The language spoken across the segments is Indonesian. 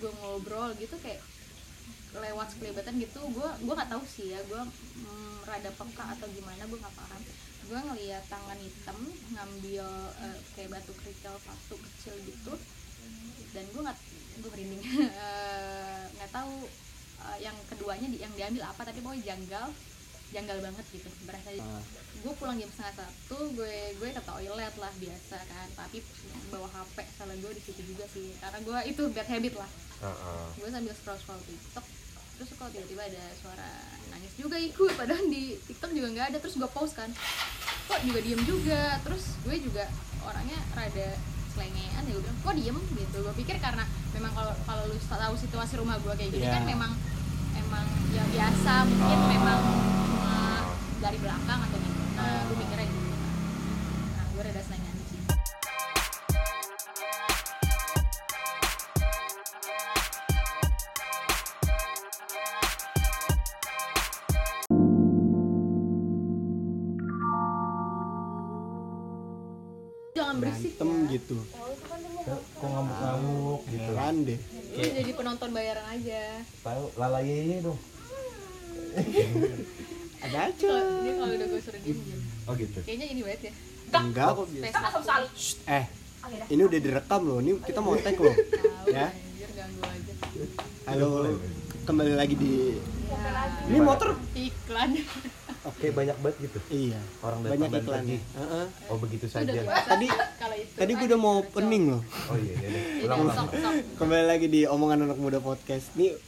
gue ngobrol gitu kayak lewat sekelibatan gitu gue gue nggak tahu sih ya gue mm, rada peka atau gimana gue nggak paham. Gue ngeliat tangan hitam ngambil eh, kayak batu kerikil satu kecil gitu dan gue nggak gue merinding. Eh, nggak tahu eh, yang keduanya yang diambil apa tapi pokoknya janggal janggal banget gitu berasa Ah. gue pulang jam setengah satu gue gue ke toilet lah biasa kan tapi bawa hp salah gue di situ juga sih karena gue itu bad habit lah Heeh. gue sambil scroll scroll tiktok terus kok tiba-tiba ada suara nangis juga ikut padahal di tiktok juga nggak ada terus gue post kan kok juga diem juga terus gue juga orangnya rada selengean ya gue bilang kok diem gitu gue pikir karena memang kalau kalau lu tahu situasi rumah gue kayak gini Iya. kan memang emang ya biasa mungkin Oh. memang cuma dari belakang atau gimana? Gue mikirnya gitu. Nah gue rada selengean sih. Jangan berisik ya. gitu. Kok ngamuk-ngamuk gitu. Heran deh? Jadi penonton bayaran aja. Tahu lalayenya dong ada aja. dia kalau udah gue suruh diem diem oh gitu. Kayaknya ini banget ya. Enggak. Kok biasa. Eh. Ini udah direkam loh. Ini kita mau tag loh. Ya. anjir ganggu aja. Halo. Kembali lagi di ya, ini motor? Iklan. Oke banyak banget gitu. Iya. Orang datang banyak iklannya. pergi. Heeh. oh begitu saja. Tadi- kalau itu. tadi gue udah mau kacau. opening loh. Oh iya iya iya. Iya, ulang ulang. kembali lagi di omongan anak muda podcast. Nih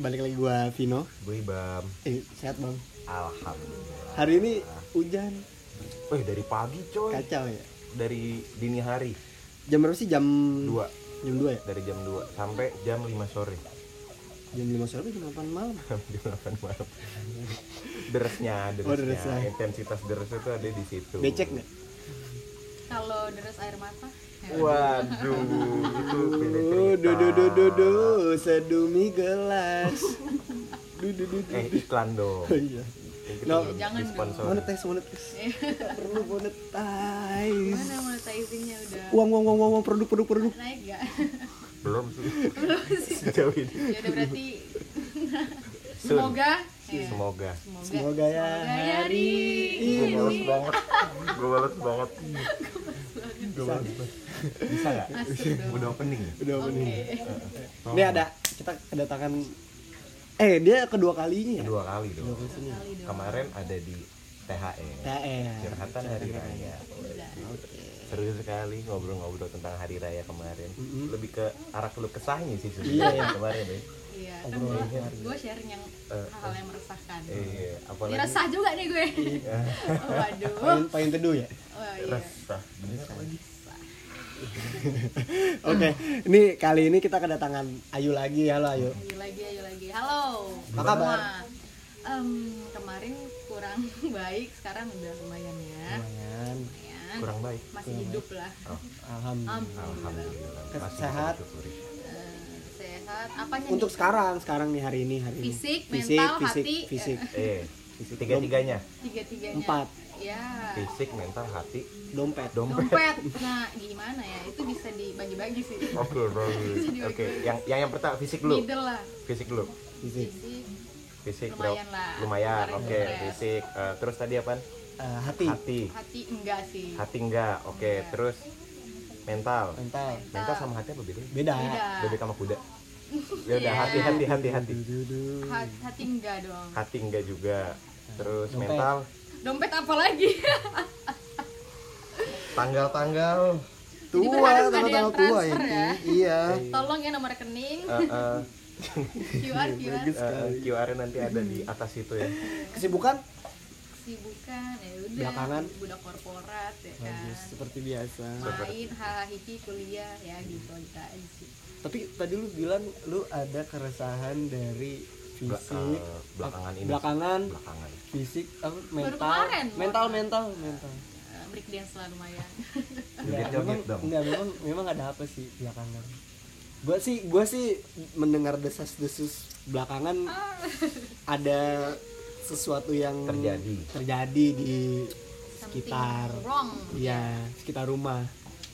balik lagi gua Vino. Gue ibam. Eh sehat bang alhamdulillah. Hari ini hujan. Wih dari pagi coy. Kacau ya? Dari dini hari. Jam berapa sih? Jam dua. Jam 2 ya? Dari jam 2 sampai jam 5 sore. Jam 5 sore jam 8 malam. Jam 8 malam. Deresnya deresnya, Oh, deresnya. intensitas deresnya tuh ada di situ. Becek nggak? Kalau deres air mata ya. waduh itu beda cerita. Oh, du sedumi gelas. Eh iklan dong. Oh iya. Kita No. Jangan dong. disponsori. Monetize, monetize. Tak perlu monetize. mana monetizingnya udah Uang, uang, uang, uang, uang, produk, produk, produk. naik gak belum sih belum sih sejauh ini ya udah berarti semoga ya. semoga semoga Semoga ya hari gue ini. males banget gue males banget gue males banget bisa nggak udah opening ya? Udah opening. Ini ada kita kedatangan eh dia kedua kalinya ya. kedua kali Kedua dong sini. Kali dong. kemarin ada di THE THR. curhatan hari raya seru sekali ngobrol-ngobrol tentang hari raya kemarin Mm-mm. lebih ke arah keluh kesahnya sih Iya. sebenarnya kemarin ya iya kan gue gue sharing yang Eh, hal-hal yang meresahkan iya ini apalagi resah juga nih gue oh, waduh Paling paling teduh ya. oh iya resah bener lagi Oke, ini kali ini kita kedatangan Ayu lagi. Halo Ayu. lagi halo Apa kabar? Em, kemarin kurang baik sekarang udah lumayan ya Lumayan. lumayan kurang baik masih hidup lah oh, Alhamdulillah. alhamdulillah Masih sehat. Eh, sehat apanya Untuk nih? sekarang, sekarang nih hari ini, hari ini. Fisik, fisik, mental, fisik, hati, fisik. eh tiga-tiganya tiga-tiganya. Empat. ya. Fisik mental hati. Dompet. dompet. Dompet. Nah gimana ya? Itu bisa dibagi-bagi sih. Oke bagus. oke yang yang yang pertama fisik dulu middle lah. Fisik dulu Fisik. fisik fisik Lumayan bro. lah. lumayan oke stres. fisik. Eh, terus tadi apa Eh, hati. hati. Hati enggak sih. Hati enggak oke. Enggak. terus mental? Mental. mental sama hati apa beda? Beda. beda. Sama kuda? Ya udah Iya. hati hati hati. Hati hati enggak dong. Hati enggak juga terus Dompet. mental dompet apa lagi tanggal-tanggal Tua, tanggal-tanggal tua ini. ya. Iya. tolong ya nomor rekening eh, eh, QR QR eh, QR nanti ada di atas itu ya Kesibukan? sibukan ya udah Belakangan? budak korporat ya kan Bagus, seperti biasa. main hahaha kuliah ya gitu aja sih Tapi tadi lu bilang lu ada keresahan dari fisik, eh, belakangan ini belakangan, belakangan fisik, apa, mental, kemarin, mental, baru. mental, mental. Eh, break dance lah lumayan joget memang, enggak, memang, memang ada apa sih belakangan? Gua sih, gua sih mendengar desas-desus belakangan ada sesuatu yang Terjadi. terjadi di Something sekitar, wrong ya sekitar rumah.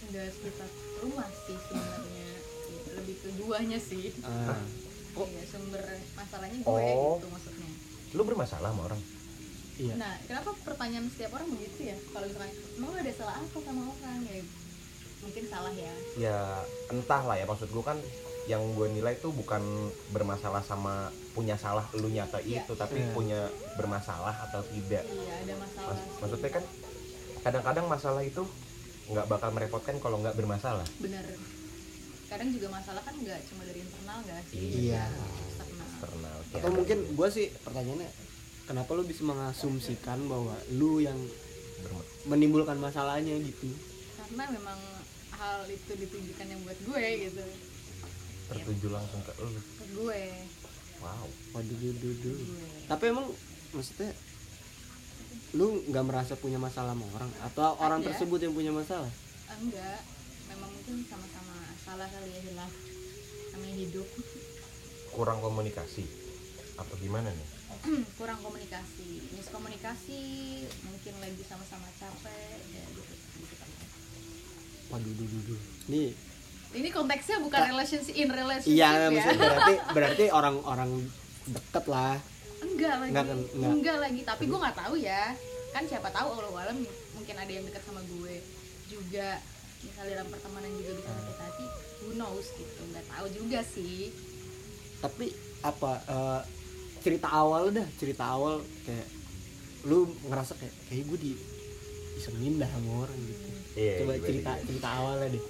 enggak sekitar rumah sih sebenarnya Ya, lebih ke gitu duanya Iya, sumber masalahnya gue Oh. gitu maksudnya. Lu bermasalah sama orang? Iya. Nah kenapa pertanyaan setiap orang begitu ya? Kalau misalkan emang lo ada salah apa sama orang? Ya mungkin salah ya. Ya entah lah ya maksud gue kan yang gue nilai tuh bukan bermasalah sama punya salah lu nyata Iya. itu tapi Iya. punya bermasalah atau tidak. Iya ada masalah Mas- sih. maksudnya kan kadang-kadang masalah itu nggak bakal merepotkan kalau nggak bermasalah. Bener kadang juga masalah kan nggak cuma dari internal nggak sih? Iya. Eksternal. Eksternal atau mungkin gue sih pertanyaannya kenapa lu bisa mengasumsikan bahwa lu yang menimbulkan masalahnya gitu? Karena memang hal itu ditujukan yang buat gue gitu. Tertuju langsung ke lu. Ke gue. Wow. Waduh duh, duh, tapi emang maksudnya lu nggak merasa punya masalah sama orang? Atau orang Ada. tersebut yang punya masalah? Ah, enggak. Memang mungkin sama-sama salah kali ya hilaf namanya hidup. Kurang komunikasi apa gimana nih? Kurang komunikasi. Miskomunikasi mungkin lagi sama-sama capek ya gitu, gitu kan. waduh duh, duh, duh. nih. Ini konteksnya bukan relationship in relationship iya ya. maksudnya berarti berarti orang-orang deket lah. Enggak lagi. Enggak enggak, enggak. lagi. Tapi gue nggak tahu ya. Kan siapa tahu Allah alam mungkin ada yang dekat sama gue juga misalnya dalam pertemanan juga bisa sakit hati who knows gitu nggak tahu juga sih. Tapi apa eh, cerita awal dah cerita awal kayak lu ngerasa kayak kayak gue di isengin dah sama orang gitu. Iya, coba gimana, cerita gimana? cerita awalnya deh.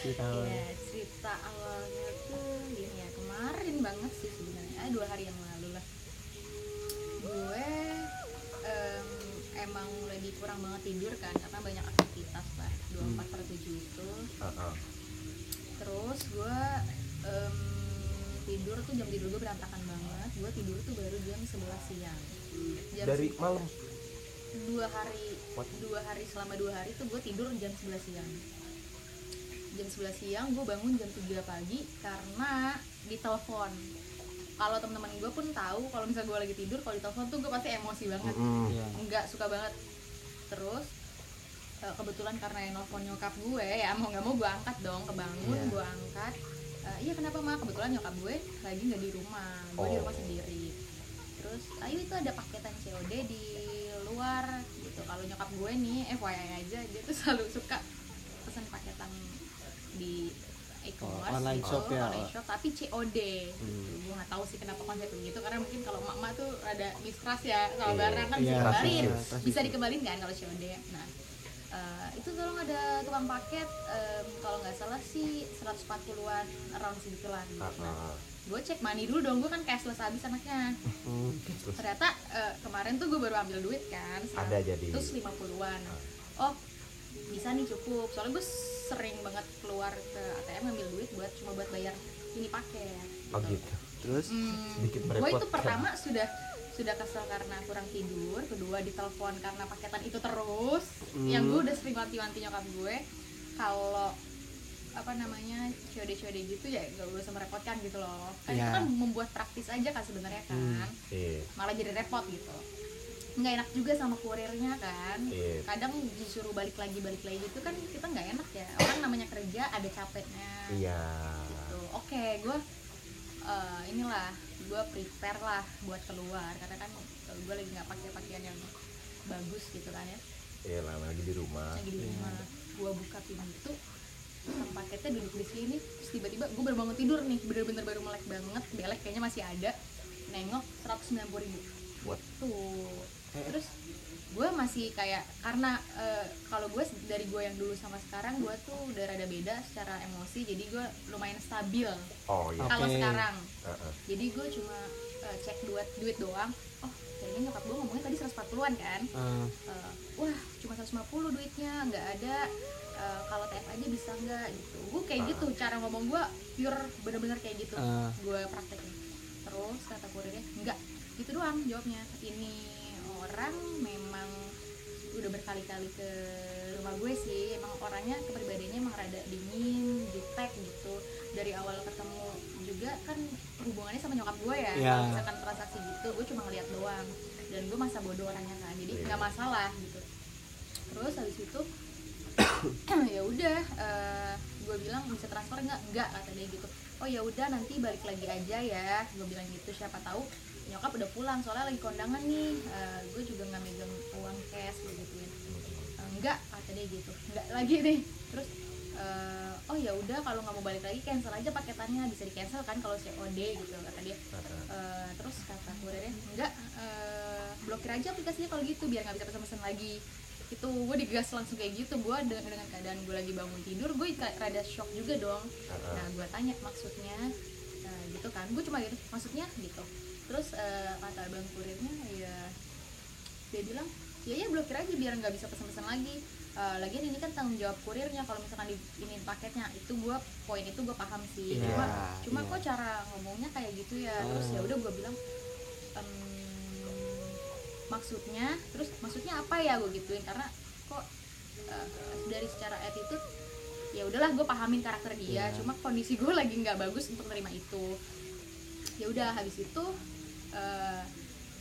Cerita awalnya. Ya cerita awalnya tuh gini ya kemarin banget sih sebenarnya. Ah, dua hari yang lalu lah. Gue em, emang lagi kurang banget tidur kan karena banyak aktivitas 24 per 7 itu Ah, ah. terus gue em, tidur tuh jam tidur gue berantakan banget gue tidur tuh baru jam 11 siang jam dari malam dua hari What? dua hari selama dua hari tuh gue tidur jam 11 siang jam 11 siang gue bangun jam 3 pagi karena ditelepon kalau teman-teman gue pun tahu kalau misalnya gue lagi tidur kalau ditelepon tuh gue pasti emosi banget. Iya. enggak suka banget terus eh, kebetulan karena yang nelfon nyokap gue ya mau nggak mau gue angkat dong kebangun Iya. gue angkat Eh, iya kenapa mah kebetulan nyokap gue lagi nggak di rumah gue di Oh. rumah sendiri terus ayo itu ada paketan COD di luar gitu kalau nyokap gue nih FYI aja dia tuh selalu suka pesan paketan di e-commerce Oh, online gitu, shop ya. online shop tapi COD Hmm. gue nggak tahu sih kenapa konsep begitu karena mungkin kalau mak-mak tuh ada mistrust ya sama Iya. barang kan bisa Iya, dikembalin trust bisa dikembalin kan kalau COD nah eh, itu tolong ada tukang paket em, kalau nggak salah sih 140-an around segitulah gitu. Ah, nah, ah. gue cek money dulu dong gue kan cashless habis anaknya. Hmm. Ternyata eh, kemarin tuh gue baru ambil duit kan ada jadi. terus 50-an oh bisa nih cukup. Soalnya gue sering banget keluar ke ATM ngambil duit buat cuma buat bayar ini paket oh gitu. Terus? Hmm, Sedikit gue itu pertama sudah sudah kesel karena kurang tidur. Kedua ditelepon karena paketan itu terus. Hmm. yang gue udah sering wanti-wanti nyokap gue. Kalau apa namanya COD-COD gitu ya gak usah merepotkan gitu loh. Kan itu Iya. kan membuat praktis aja kan sebenarnya kan. Hmm. iya. Malah jadi repot gitu. Nggak enak juga sama kurirnya kan. Iya. Kadang disuruh balik lagi balik lagi itu kan kita nggak enak ya. Orang namanya kerja ada capeknya. Iya. Gitu. Oke gue eh, inilah gue prepare lah buat keluar. Karena kan gue lagi nggak pakai pakaian yang bagus gitu kan ya. Iya lama lagi di rumah. Lagi di rumah. Gue buka pintu sang paketnya duduk di sini terus tiba-tiba gue baru bangun tidur nih bener-bener baru melek banget belek kayaknya masih ada nengok 190 ribu. What? tuh terus gue masih kayak karena eh, kalau gue dari gue yang dulu sama sekarang gue tuh udah rada beda secara emosi jadi gue lumayan stabil. Oh iya. Kalau Oke. sekarang. Ah, ah. jadi gue cuma eh, cek duit duit doang. Oh kayaknya nyokap gue ngomongnya tadi 140-an kan? Eh, Eh, wah cuma 150 duitnya nggak ada Eh, kalau TF aja bisa nggak gitu. Gue kayak gitu cara ngomong gue pure bener-bener kayak gitu. Ah. gue praktekin. Terus kata kurirnya enggak gitu doang jawabnya. Ini orang memang udah berkali-kali ke rumah gue sih. Emang orangnya kepribadiannya emang rada dingin jutek gitu. Dari awal ketemu juga kan hubungannya sama nyokap gue ya. Kalau misalkan transaksi gitu gue cuma ngeliat doang. Dan gue masa bodoh orangnya kan. Jadi Iya. nggak masalah gitu. Terus habis itu ya udah eh, gue bilang bisa transfer nggak? Nggak kata dia gitu. Oh ya udah nanti balik lagi aja ya. Gue bilang gitu siapa tahu nyokap udah pulang soalnya lagi kondangan nih. Eh, gue juga nggak megang uang cash gue gituin "Eh, enggak kata dia gitu. Enggak lagi nih. Terus eh, oh ya udah kalau nggak mau balik lagi cancel aja paketannya. Bisa di cancel kan kalau COD gitu kata dia. Eh, terus kata kurirnya enggak eh, blokir aja aplikasinya kalau gitu biar nggak bisa pesan-pesan lagi. Itu gue digas langsung kayak gitu. Gue dengan, dengan keadaan gue lagi bangun tidur gue rada shock juga dong. Nah gue tanya maksudnya gitu kan. Gue cuma gitu maksudnya? Gitu terus eh, kata abang kurirnya ya dia bilang ya ya blokir aja biar nggak bisa pesan-pesan lagi Eh, lagian ini kan tanggung jawab kurirnya kalau misalkan di ini paketnya itu gue poin itu gue paham sih Iya, cuma cuma iya. kok cara ngomongnya kayak gitu ya terus Ah. ya udah gue bilang "Em, maksudnya terus maksudnya apa ya gue gituin karena kok eh, dari secara attitude ya udahlah gue pahamin karakter dia Iya. cuma kondisi gue lagi nggak bagus untuk terima itu ya udah habis itu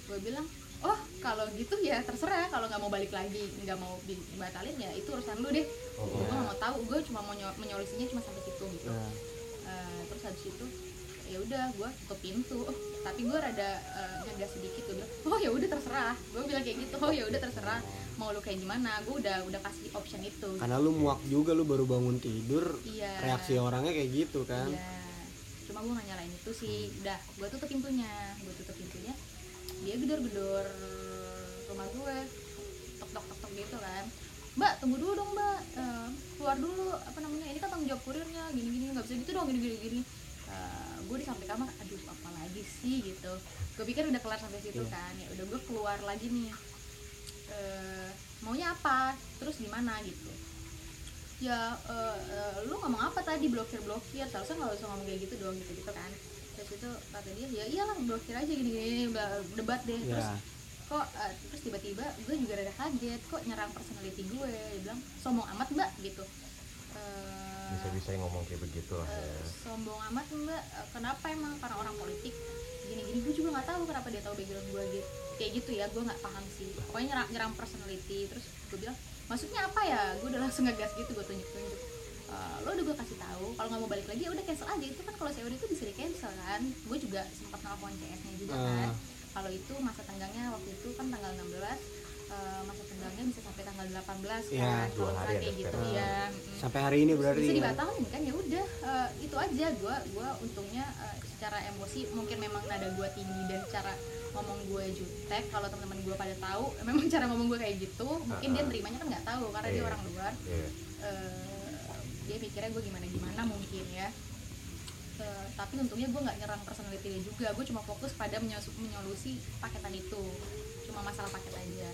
gue bilang oh kalau gitu ya terserah kalau nggak mau balik lagi nggak mau dibatalin ya itu urusan lu deh. Oh, gue iya. nggak mau tahu gue cuma mau nyo- menyolusinya cuma sampai situ gitu. Nah, Eh, terus habis itu ya udah gue tutup pintu. Tapi gue rada eh, ngegas sedikit gue bilang oh ya udah terserah. Gue bilang kayak gitu oh ya udah terserah mau lu kayak gimana. Gue udah udah kasih option itu. Karena lu muak juga lu baru bangun tidur iya. reaksi orangnya kayak gitu kan. Iya cuma gue gak nyalain itu sih. Udah gue tutup pintunya. Gue tutup pintunya dia gedor-gedor rumah gue tok tok tok tok gitu kan. Mbak tunggu dulu dong mbak. Eh, keluar dulu apa namanya ini kan tanggung jawab kurirnya. Gini gini nggak bisa gitu dong gini gini gini gue di sampai kamar aduh apa lagi sih gitu. Gue pikir udah kelar sampai situ Iya. kan. Ya udah gue keluar lagi nih. Eh, maunya apa? Terus gimana gitu ya eh, eh, lu ngomong apa tadi? Blokir blokir seharusnya nggak usah ngomong kayak gitu dong gitu gitu kan. Terus itu kata dia ya iyalah blokir aja gini gini debat deh. Terus ya kok eh, terus tiba-tiba gue juga rada kaget kok nyerang personality gue? Dia bilang sombong amat mbak gitu. Eh, bisa-bisa ngomong kayak begitu lah ya. sombong amat mbak. Kenapa emang? Karena orang politik gini-gini. Gue juga nggak tahu kenapa dia tahu background gue gitu kayak gitu ya. Gue nggak paham sih. Pokoknya nyerang, nyerang personality. Terus gue bilang maksudnya apa ya? Gue udah langsung ngegas gitu gue tunjuk-tunjuk Eh, lo udah gue kasih tahu kalau nggak mau balik lagi ya udah cancel aja. Itu kan kalau COD itu bisa di cancel kan? Gue juga sempat nelfon CS nya juga kan. Ah. kalau itu masa tenggangnya waktu itu kan tanggal 16 eh, masa tenggangnya bisa sampai tanggal 18 Iya, kan dua kalau misalnya kayak gitu ya sampai hari ini berarti bisa ya. dibatalin kan? Ya udah eh, itu aja. Gua gua untungnya eh, secara emosi mungkin memang nada gua tinggi dan cara ngomong gue jutek kalau teman-teman gua pada tahu memang cara ngomong gua kayak gitu mungkin dia Ah, ah. nerimanya kan nggak tahu karena dia Iya. orang luar Iya. Eh, dia mikirnya gue gimana gimana mungkin ya Eh, tapi untungnya gue nggak nyerang personality dia juga gue cuma fokus pada menyolusi paketan itu cuma masalah paket aja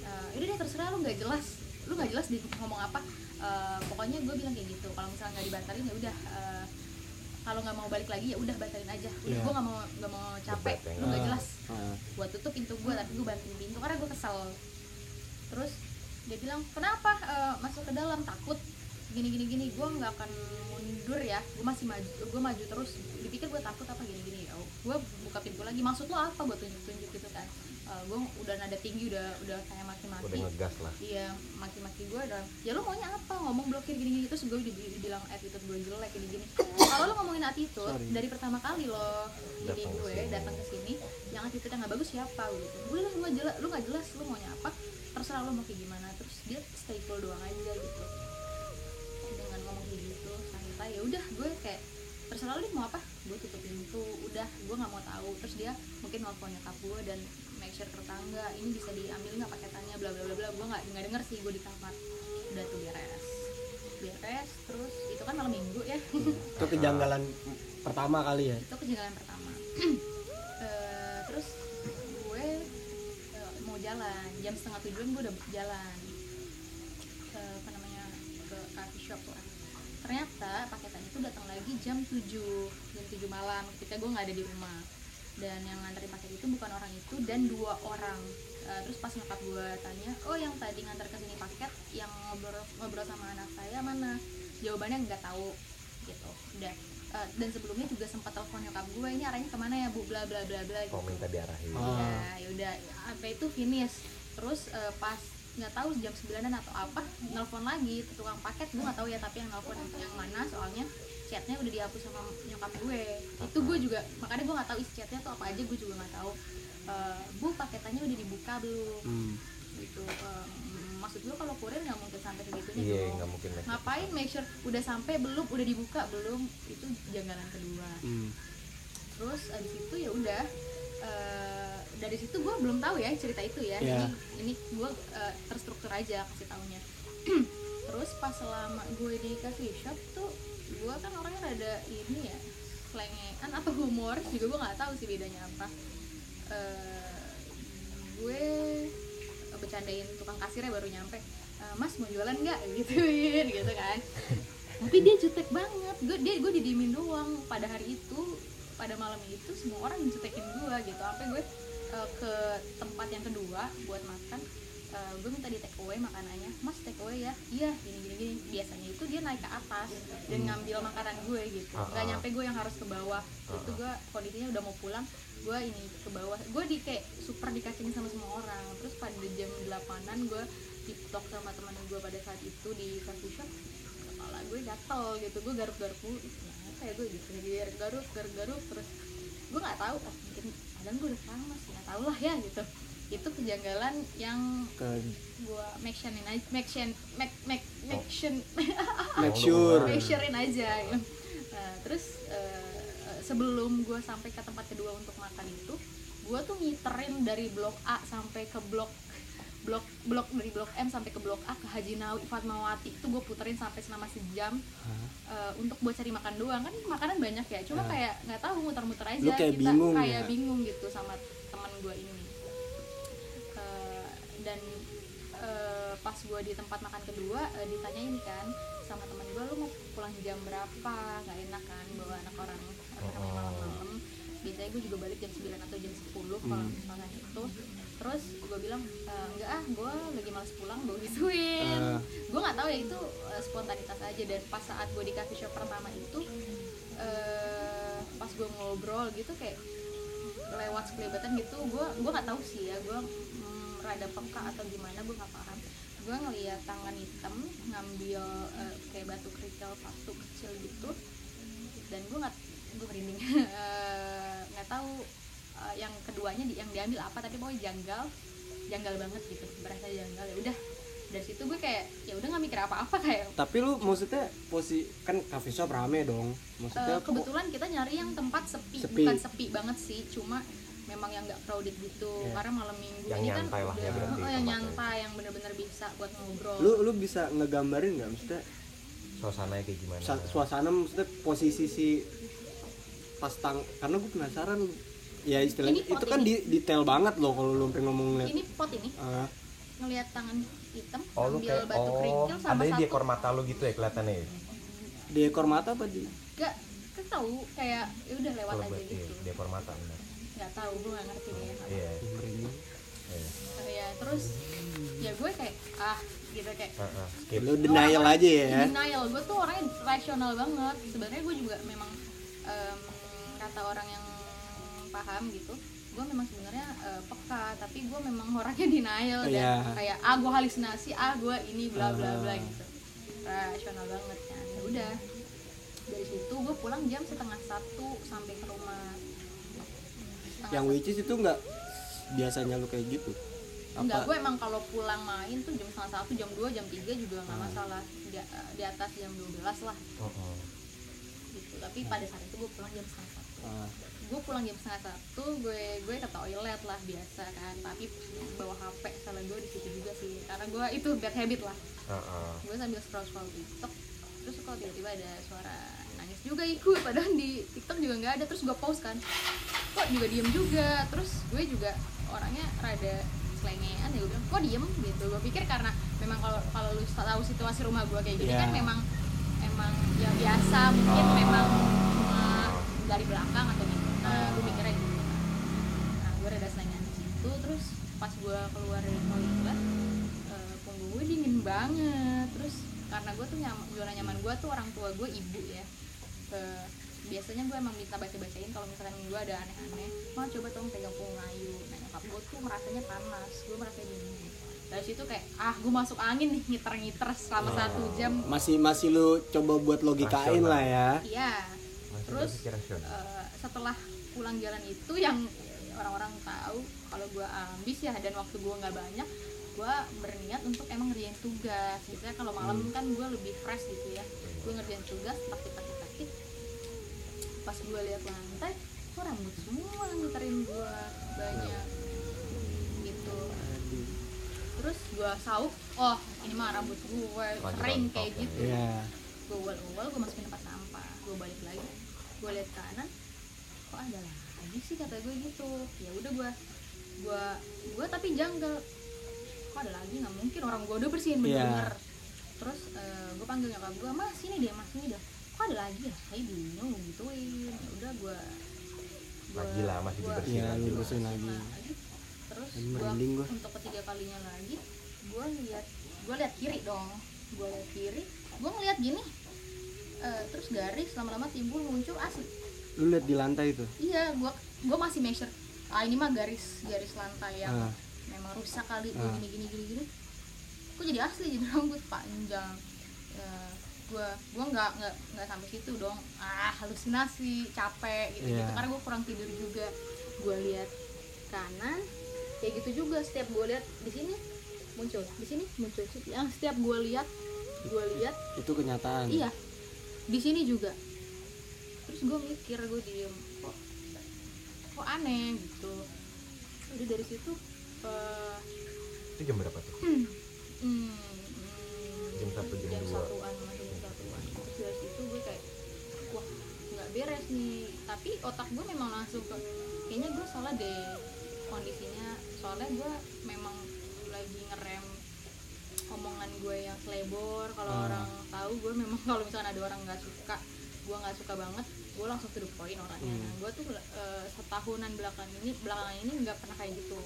Eh, yaudah deh terserah lu nggak jelas lu nggak jelas di ngomong apa Eh, pokoknya gue bilang kayak gitu kalau misalnya nggak dibatalin ya udah eh, kalau nggak mau balik lagi ya udah batalin aja. Udah Iya. gue nggak mau nggak mau capek. Lu nggak Ah, jelas. Ah. gue tutup pintu gue tapi gue banting pintu karena gue kesel. Terus dia bilang kenapa eh, masuk ke dalam? Takut. Gini gini gini. Gue nggak akan mundur ya. Gue masih maju gue maju terus. Dipikir gue takut apa gini gini. Ya gue buka pintu lagi. Maksud lo apa? Gue tunjuk tunjuk gitu kan gue udah nada tinggi udah udah kayak maki udah ngegas lah. Iya maki-maki gue dan ya lo maunya apa? Ngomong blokir gini-gini terus gue dibilang attitude gue jelek gini-gini kalau lo ngomongin attitude Sorry. dari pertama kali lo jadi gue sini. datang ke sini yang attitude yang nggak bagus siapa gitu. Gue lah lu nggak jelas lu nggak jelas lu maunya apa terserah lo mau kayak gimana. Terus dia stay cool doang aja gitu. Dengan ngomong kayak gitu santai ya udah gue kayak terserah lo deh mau apa gue tutup pintu udah gue nggak mau tahu. Terus dia mungkin nelfon nyokap gue dan ke tetangga ini bisa diambil nggak paketannya bla bla bla bla. Gue nggak nggak denger sih gue di kamar. Udah tuh beres. Beres terus itu kan malam minggu ya. Itu kejanggalan pertama kali ya? Itu kejanggalan pertama. Eh, terus gue eh, mau jalan. Jam setengah tujuan gue udah jalan. Ke apa namanya ke coffee shop lah. Ternyata paketan itu datang lagi jam 7 jam 7 malam. Ketika gue nggak ada di rumah dan yang nganterin paket itu bukan orang itu dan dua orang. Eh, terus pas nyokap gue tanya oh yang tadi nganter ke sini paket yang ngobrol ngobrol sama anak saya mana? Jawabannya nggak tahu gitu. Udah Eh, dan sebelumnya juga sempat telepon nyokap gue ini arahnya ke mana ya bu? Bla bla bla bla mau gitu. minta diarahin. Oh. ya ya udah apa itu finish. Terus eh, pas nggak tahu jam 9an atau apa nelpon lagi ke tukang paket gue nggak tahu ya tapi yang nelpon yang mana soalnya chatnya udah dihapus sama nyokap gue itu gue juga makanya gue nggak tahu isi chatnya tuh apa aja gue juga nggak tahu Eh, bu paketannya udah dibuka belum Hmm. gitu Em, maksud gue kalau kurir nggak mungkin sampai segitunya dong. nggak mungkin lah ngapain make sure udah sampai belum udah dibuka belum itu janggalan kedua Hmm. terus abis itu ya udah eh, dari situ gue belum tahu ya cerita itu ya. Iya. ini ini gue eh, terstruktur aja kasih taunya. Terus pas selama gue di coffee shop tuh gue kan orangnya rada ini ya selengean atau humor juga gue nggak tahu sih bedanya apa. Eh, gue bercandain tukang kasirnya baru nyampe "Eh, mas mau jualan nggak? Gituin gitu kan. Tapi dia jutek banget. Gue dia gue didiemin doang. Pada hari itu pada malam itu semua orang jutekin gue gitu. Sampai gue eh, ke tempat yang kedua buat makan eh, gue minta di take away makanannya. Mas take away ya? Iya gini gini gini biasanya itu dia naik ke atas dan ngambil makanan gue gitu. Nggak Ah, ah. nyampe gue yang harus ke bawah. Itu ah. gue kondisinya udah mau pulang gue ini ke bawah. Gue di kayak super dikacangin sama semua orang. Terus pada jam 8an gue tiktok sama teman gue pada saat itu di coffee shop kepala gue gatel gitu. Gue garuk-garuk mulu. Kenapa ya gue gitu? Garuk garuk garuk garuk terus. Gue nggak tahu ah, mungkin kadang gue udah panas nggak tahu lah ya gitu. Itu kejanggalan yang gue make surein aja make sure make make make sure make sure. Make surein aja gitu. Nah, terus eh, sebelum gue sampai ke tempat kedua untuk makan itu gue tuh ngiterin dari blok A sampai ke blok blok blok dari blok M sampai ke blok A ke Haji Nawawi Fatmawati itu gue puterin sampai selama sejam eh, untuk buat cari makan doang kan makanan banyak ya cuma Hah? kayak nggak tahu muter-muter aja Lu kayak kita bingung kayak ya? bingung gitu sama teman gue ini Eh, dan eh, pas gue di tempat makan kedua eh, ditanyain kan sama teman gue lu mau pulang jam berapa nggak enak kan bawa anak orang Oh. malam-malam biasanya gue juga balik jam 9 atau jam 10 kalau Hmm. misalnya itu terus gue bilang "E, enggak ah gue lagi males pulang gue gituin. Ah. gue nggak tahu ya itu eh, spontanitas aja. Dan pas saat gue di coffee shop pertama itu eh, pas gue ngobrol gitu kayak lewat sekelibatan gitu gue gue nggak tahu sih ya gue mm, rada peka atau gimana gue nggak paham. Gue ngeliat tangan hitam ngambil eh, kayak batu kerikil satu kecil gitu dan gue nggak gue merinding. Eh, nggak tahu eh, yang keduanya di, yang diambil apa tapi pokoknya janggal janggal banget gitu berasa janggal ya udah dari situ gue kayak ya udah nggak mikir apa-apa kayak tapi lu maksudnya posisi kan coffee shop rame dong maksudnya Eh, kebetulan kita nyari yang tempat sepi, Sepi. bukan sepi banget sih cuma memang yang nggak crowded gitu Iya. karena malam minggu Yang ini kan nyantai lah udah ya berarti oh, yang tempatnya. nyantai yang bener-bener bisa buat ngobrol lu lu bisa ngegambarin nggak maksudnya suasananya kayak gimana sa- suasana maksudnya posisi si pas tang karena gue penasaran ya istilahnya itu kan ini. di, detail banget loh kalau lu pengen ngomong liat ini pot ini. Ah, ngelihat tangan hitam oh ambil kayak batu kerikil oh sama ada di satu ekor mata lu gitu ya kelihatannya ya? di ekor mata apa di? Gak kan tahu kayak ya udah lewat Oh, aja gitu. di ekor mata benar. Nggak tahu gue nggak ngerti deh apa. iya. Iya ya terus ya gue kayak ah gitu kayak. Ah, skip. Lu denial aja ya. denial gue tuh orangnya rasional banget. Sebenarnya gue juga memang em, kata orang yang paham gitu. Gue memang sebenarnya eh, peka tapi gue memang orangnya denial dan Iya. kayak ah gue halusinasi ah gue ini bla bla bla Ah. gitu. Rasional banget kan. Ya udah. Dari situ gue pulang jam setengah satu sampai ke rumah. Setengah yang which is itu nggak biasanya lu kayak gitu? Enggak, apa? gue emang kalau pulang main tuh jam setengah satu, jam 2, jam 3 juga nggak Ah. masalah. Di, di atas jam 12 lah. Oh, oh. gitu. Tapi pada saat itu gue pulang jam setengah satu. Ah, gue pulang jam setengah satu gue gue ke toilet lah biasa kan. Tapi bawa hp salah gue di situ juga sih. Karena gue itu bad habit lah. Ah, ah. gue sambil scroll scroll tiktok terus kok tiba-tiba ada suara nangis juga ikut. Padahal di tiktok juga nggak ada terus gue pause kan. Kok juga diem juga? Terus gue juga orangnya rada selengean ya gue bilang kok diem? Gitu. Gue pikir karena memang kalau kalau lu tahu situasi rumah gue kayak gini Iya. kan memang emang ya biasa. Mungkin Oh. memang cuma dari belakang atau gitu nah gue mikirnya gitu. Nah gue rada selengean di situ terus pas gue keluar dari toilet eh, punggung gue dingin banget. Terus karena gue tuh nyaman zona nyaman gue tuh orang tua gue ibu ya. Eh, biasanya gue emang minta baca bacain kalau misalkan gue ada aneh-aneh mah coba tolong pegang punggung Ayu. Nah nyokap gue tuh merasanya panas gue merasa dingin. Dari situ kayak ah gue masuk angin nih ngiter-ngiter selama satu jam. Masih masih lu coba buat logikain Rasional. lah ya iya terus eh, setelah pulang jalan itu yang orang-orang tahu kalau gue ambis ya dan waktu gue nggak banyak gue berniat untuk emang ngerjain tugas. Biasanya kalau malam kan gue lebih fresh gitu ya. Gue ngerjain tugas taktik taktik taktik pas gue lihat lantai kok rambut semua ngiterin gue banyak. Gitu. Terus gue sauk oh ini mah rambut gue rontok kayak ya. gitu. Iya. gue ual-ual gue masukin tempat sampah. Gue balik lagi gue lihat kanan kok ada lagi sih kata gue gitu. Ya udah gue gue gue tapi janggal. Kok ada lagi? Nggak mungkin orang gue udah bersihin Iya. bener terus gue panggil nyokap gue mas ini deh mas ini deh. Kok ada lagi ya? Saya bingung gituin. Ya udah gue Lagi lah, masih dibersihin Iya, lagi. dibersihin lagi. terus gua, gua. untuk ketiga kalinya lagi gue lihat gue lihat kiri dong. Gue lihat kiri gue ngeliat gini. Eh, terus garis lama-lama timbul muncul asli lu lihat di lantai itu? Iya gue gue masih measure. Ah ini mah garis garis lantai yang Ah. memang rusak kali Ah. gini gini gini gini. Kok jadi asli jadi rambut panjang. Ya, gue gue nggak nggak nggak sampai situ dong. Ah halusinasi capek gitu gitu Iya. karena gue kurang tidur juga. Gue lihat kanan kayak gitu juga. Setiap gue lihat di sini muncul. Di sini muncul. Yang setiap gue lihat gue lihat itu kenyataan. Iya. Di sini juga terus gue mikir gue diem. Kok kok aneh gitu. Udah dari situ eh, Itu jam berapa tuh? hmm, hmm, Jam satu, jam jam dua. satuan masih jam satuan. Terus dari situ gue kayak wah nggak beres nih. Tapi otak gue memang langsung ke kayaknya gue salah deh kondisinya. Soalnya gue memang lagi ngerem omongan gue yang selebor. Kalau Ah. orang tahu gue memang kalau misalnya ada orang nggak suka gue nggak suka banget gue langsung to the point orangnya. Hmm. nah gue tuh eh, setahunan belakang ini belakangan ini nggak pernah kayak gitu.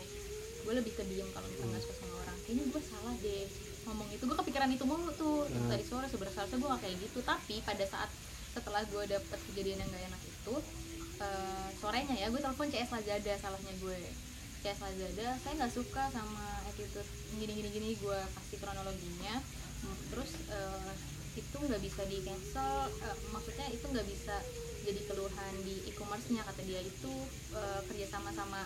Gue lebih ke diem kalau misalnya nggak suka sama orang. Kayaknya gue salah deh ngomong itu. Gue kepikiran itu mulu tuh. Itu Hmm. tadi sore sebenarnya seharusnya gue gak kayak gitu. Tapi pada saat setelah gue dapet kejadian yang gak enak itu eh, sorenya ya gue telepon CS Lazada salahnya gue. CS Lazada saya nggak suka sama attitude gini gini gini gue kasih kronologinya. Hmm, terus eh, itu nggak bisa di cancel eh, maksudnya itu nggak bisa jadi keluhan di e-commerce-nya kata dia itu eh, kerjasama sama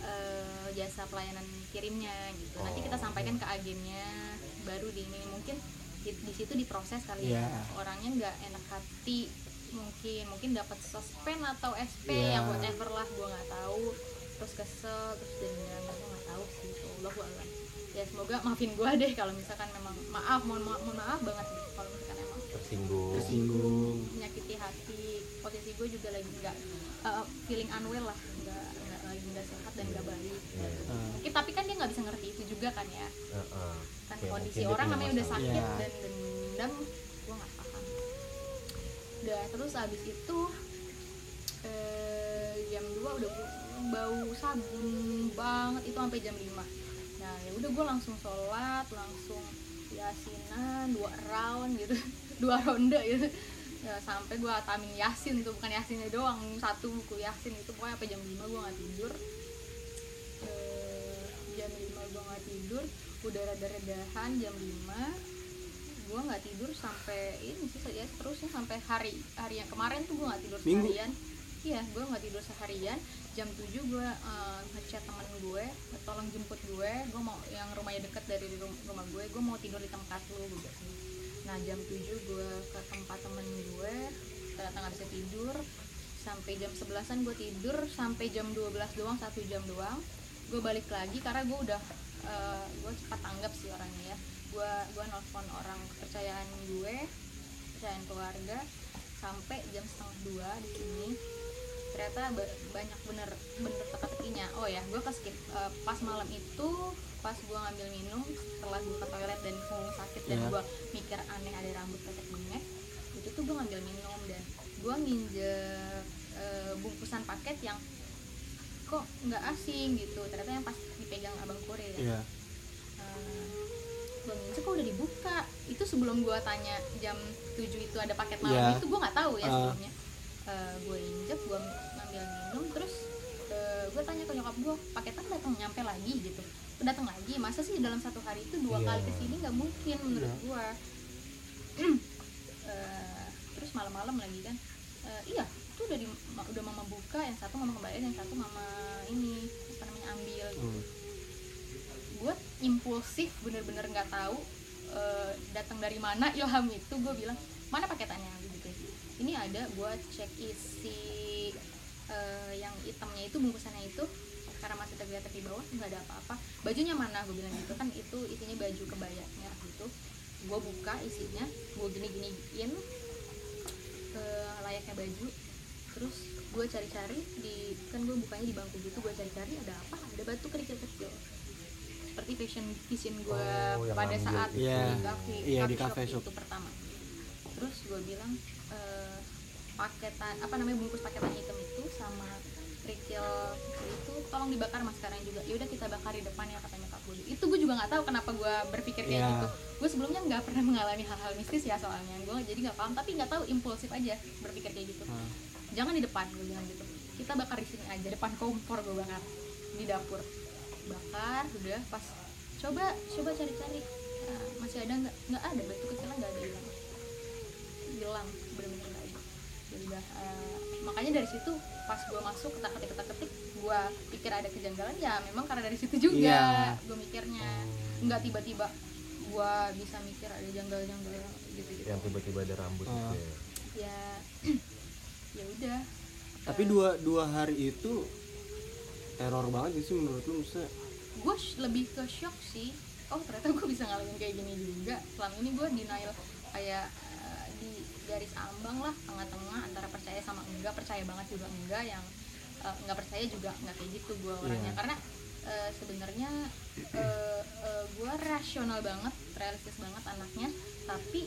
eh, jasa pelayanan kirimnya gitu nanti kita Oh. sampaikan ke agennya baru di ini mungkin di, di situ diproses kali ya Iya. orangnya nggak enak hati mungkin mungkin dapat suspend atau SP Iya. yang whatever lah gue nggak tahu terus kesel terus dendam gue nggak tahu sih Allah alam ya semoga maafin gue deh kalau misalkan memang maaf mohon maaf, mohon maaf banget kalau misalkan emang Tersinggung. tersinggung menyakiti hati posisi gue juga lagi nggak uh, feeling unwell lah nggak nggak lagi nggak sehat dan nggak baik Iya. Ah. mungkin tapi kan dia nggak bisa ngerti itu juga kan ya Heeh. kan Oke, kondisi orang namanya udah sakit Iya. dan dendam gue nggak paham udah terus abis itu eh, jam 2 udah bau sabun banget itu sampai jam 5 nah ya udah gue langsung sholat langsung yasinan dua round gitu. Dua ronde gitu. Ya sampai gue atamin yasin tuh bukan yasinnya doang satu buku yasin itu pokoknya sampai jam 5 gue nggak tidur. Eh, jam 5 gue nggak tidur udah reda-redahan jam 5 gue nggak tidur sampai ini sih ya terusnya sampai hari hari yang kemarin tuh gue nggak tidur Minggu? seharian. Iya gue nggak tidur seharian jam 7 gue uh, ngechat teman gue tolong jemput gue gue mau yang rumahnya deket dari rum- rumah gue gue mau tidur di tempat lu gue nah jam 7 gue ke tempat temen gue ternyata nggak bisa tidur. Sampai jam 11an gue tidur sampai jam 12 doang satu jam doang. Gue balik lagi karena gue udah eh, gue cepat tanggap sih orangnya ya. Gue gue nelfon orang kepercayaan gue kepercayaan keluarga sampai jam setengah dua di sini ternyata ba- banyak bener bener teka-tekinya oh ya gue pas eh, pas malam itu pas gue ngambil minum setelah gue ke toilet dan punggung sakit dan Ya. gue mikir aneh ada rambut pesek bengek itu tuh gue ngambil minum dan gue nginjek eh, bungkusan paket yang kok nggak asing gitu ternyata yang pas dipegang abang Korea iya gue nginjek kok udah dibuka itu sebelum gue tanya jam 7 itu ada paket malam Iya. itu gue nggak tahu ya Ah. sebelumnya gue injek gue ngambil minum terus gue tanya ke nyokap gue paketan datang nyampe lagi gitu datang lagi masa sih dalam satu hari itu dua Iya. kali ke sini nggak mungkin menurut Iya. gua Eh, terus malam-malam lagi kan Eh, iya itu udah di udah mama buka yang satu mama kembaliin yang satu mama ini apa namanya ambil Hmm. gue impulsif bener-bener nggak tahu eh, datang dari mana ilham itu gue bilang mana paketannya gitu ini ada gue cek isi eh, yang hitamnya itu bungkusannya itu. Karena masih terlihat di bawah nggak ada apa-apa. Bajunya mana? Gue bilang gitu. Kan itu isinya baju kebaya merah gitu. Gue buka isinya gue gini-giniin ke layaknya baju. Terus gue cari-cari di kan gue bukanya di bangku gitu gue cari-cari ada apa? Ada batu kerikil kecil seperti fashion vision gue Oh, pada ambil. saat. Iya. di Iya, di coffee cafe shop shop. itu pertama terus gue bilang eh, paketan apa namanya bungkus paketan hitam itu sama kerikil itu tolong dibakar mas sekarang juga yaudah kita bakar di depan ya katanya kak gue itu gue juga nggak tahu kenapa gue berpikir kayak Iya. gitu. Gue sebelumnya nggak pernah mengalami hal-hal mistis ya soalnya. Gue jadi nggak paham tapi nggak tahu impulsif aja berpikir kayak gitu. Ah. jangan di depan gue bilang gitu. Kita bakar di sini aja depan kompor gue bakar di dapur. Bakar udah pas coba coba cari-cari. Nah, masih ada nggak? Nggak ada batu kecilnya nggak ada hilang hilang bener-bener nggak ada ya udah eh, makanya dari situ pas gue masuk ketak ketik ketak ketik gue pikir ada kejanggalan ya memang karena dari situ juga Iya. gue mikirnya. Nggak tiba-tiba gue bisa mikir ada janggal-janggal gitu gitu yang tiba-tiba ada rambut Oh. gitu ya. ya ya udah. Tapi dua dua hari itu teror banget sih menurut lu maksudnya? Gue lebih ke shock sih. Oh ternyata gue bisa ngalamin kayak gini juga. Selama ini gue denial kayak eh, di garis ambang lah tengah-tengah antara percaya sama enggak percaya banget juga enggak yang eh, enggak percaya juga enggak kayak gitu gue orangnya. Iya. karena eh, sebenarnya gue rasional banget realistis banget anaknya tapi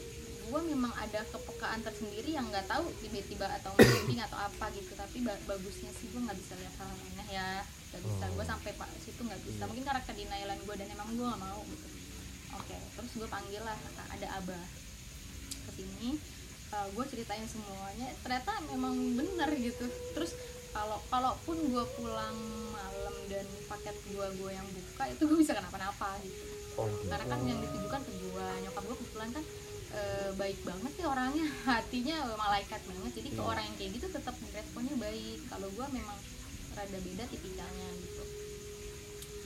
gue memang ada kepekaan tersendiri yang nggak tahu tiba-tiba atau merinding atau apa gitu. Tapi ba- bagusnya sih gue nggak bisa lihat hal aneh ya. Nggak bisa. Gue sampai pak situ nggak bisa. Mungkin karena kedinailan gue dan emang gue nggak mau gitu. Oke terus gue panggil lah ada abah. Ke sini gue ceritain semuanya ternyata memang bener gitu. Terus kalau kalaupun gue pulang malam dan paket gue gue yang buka itu gue bisa kenapa-napa gitu. Oh gitu. karena kan yang ditujukan ke gue nyokap gue kebetulan kan e, baik banget ya orangnya hatinya malaikat banget. Jadi ke Iya. orang yang kayak gitu tetap responnya baik. Kalau gue memang rada beda tipikalnya gitu.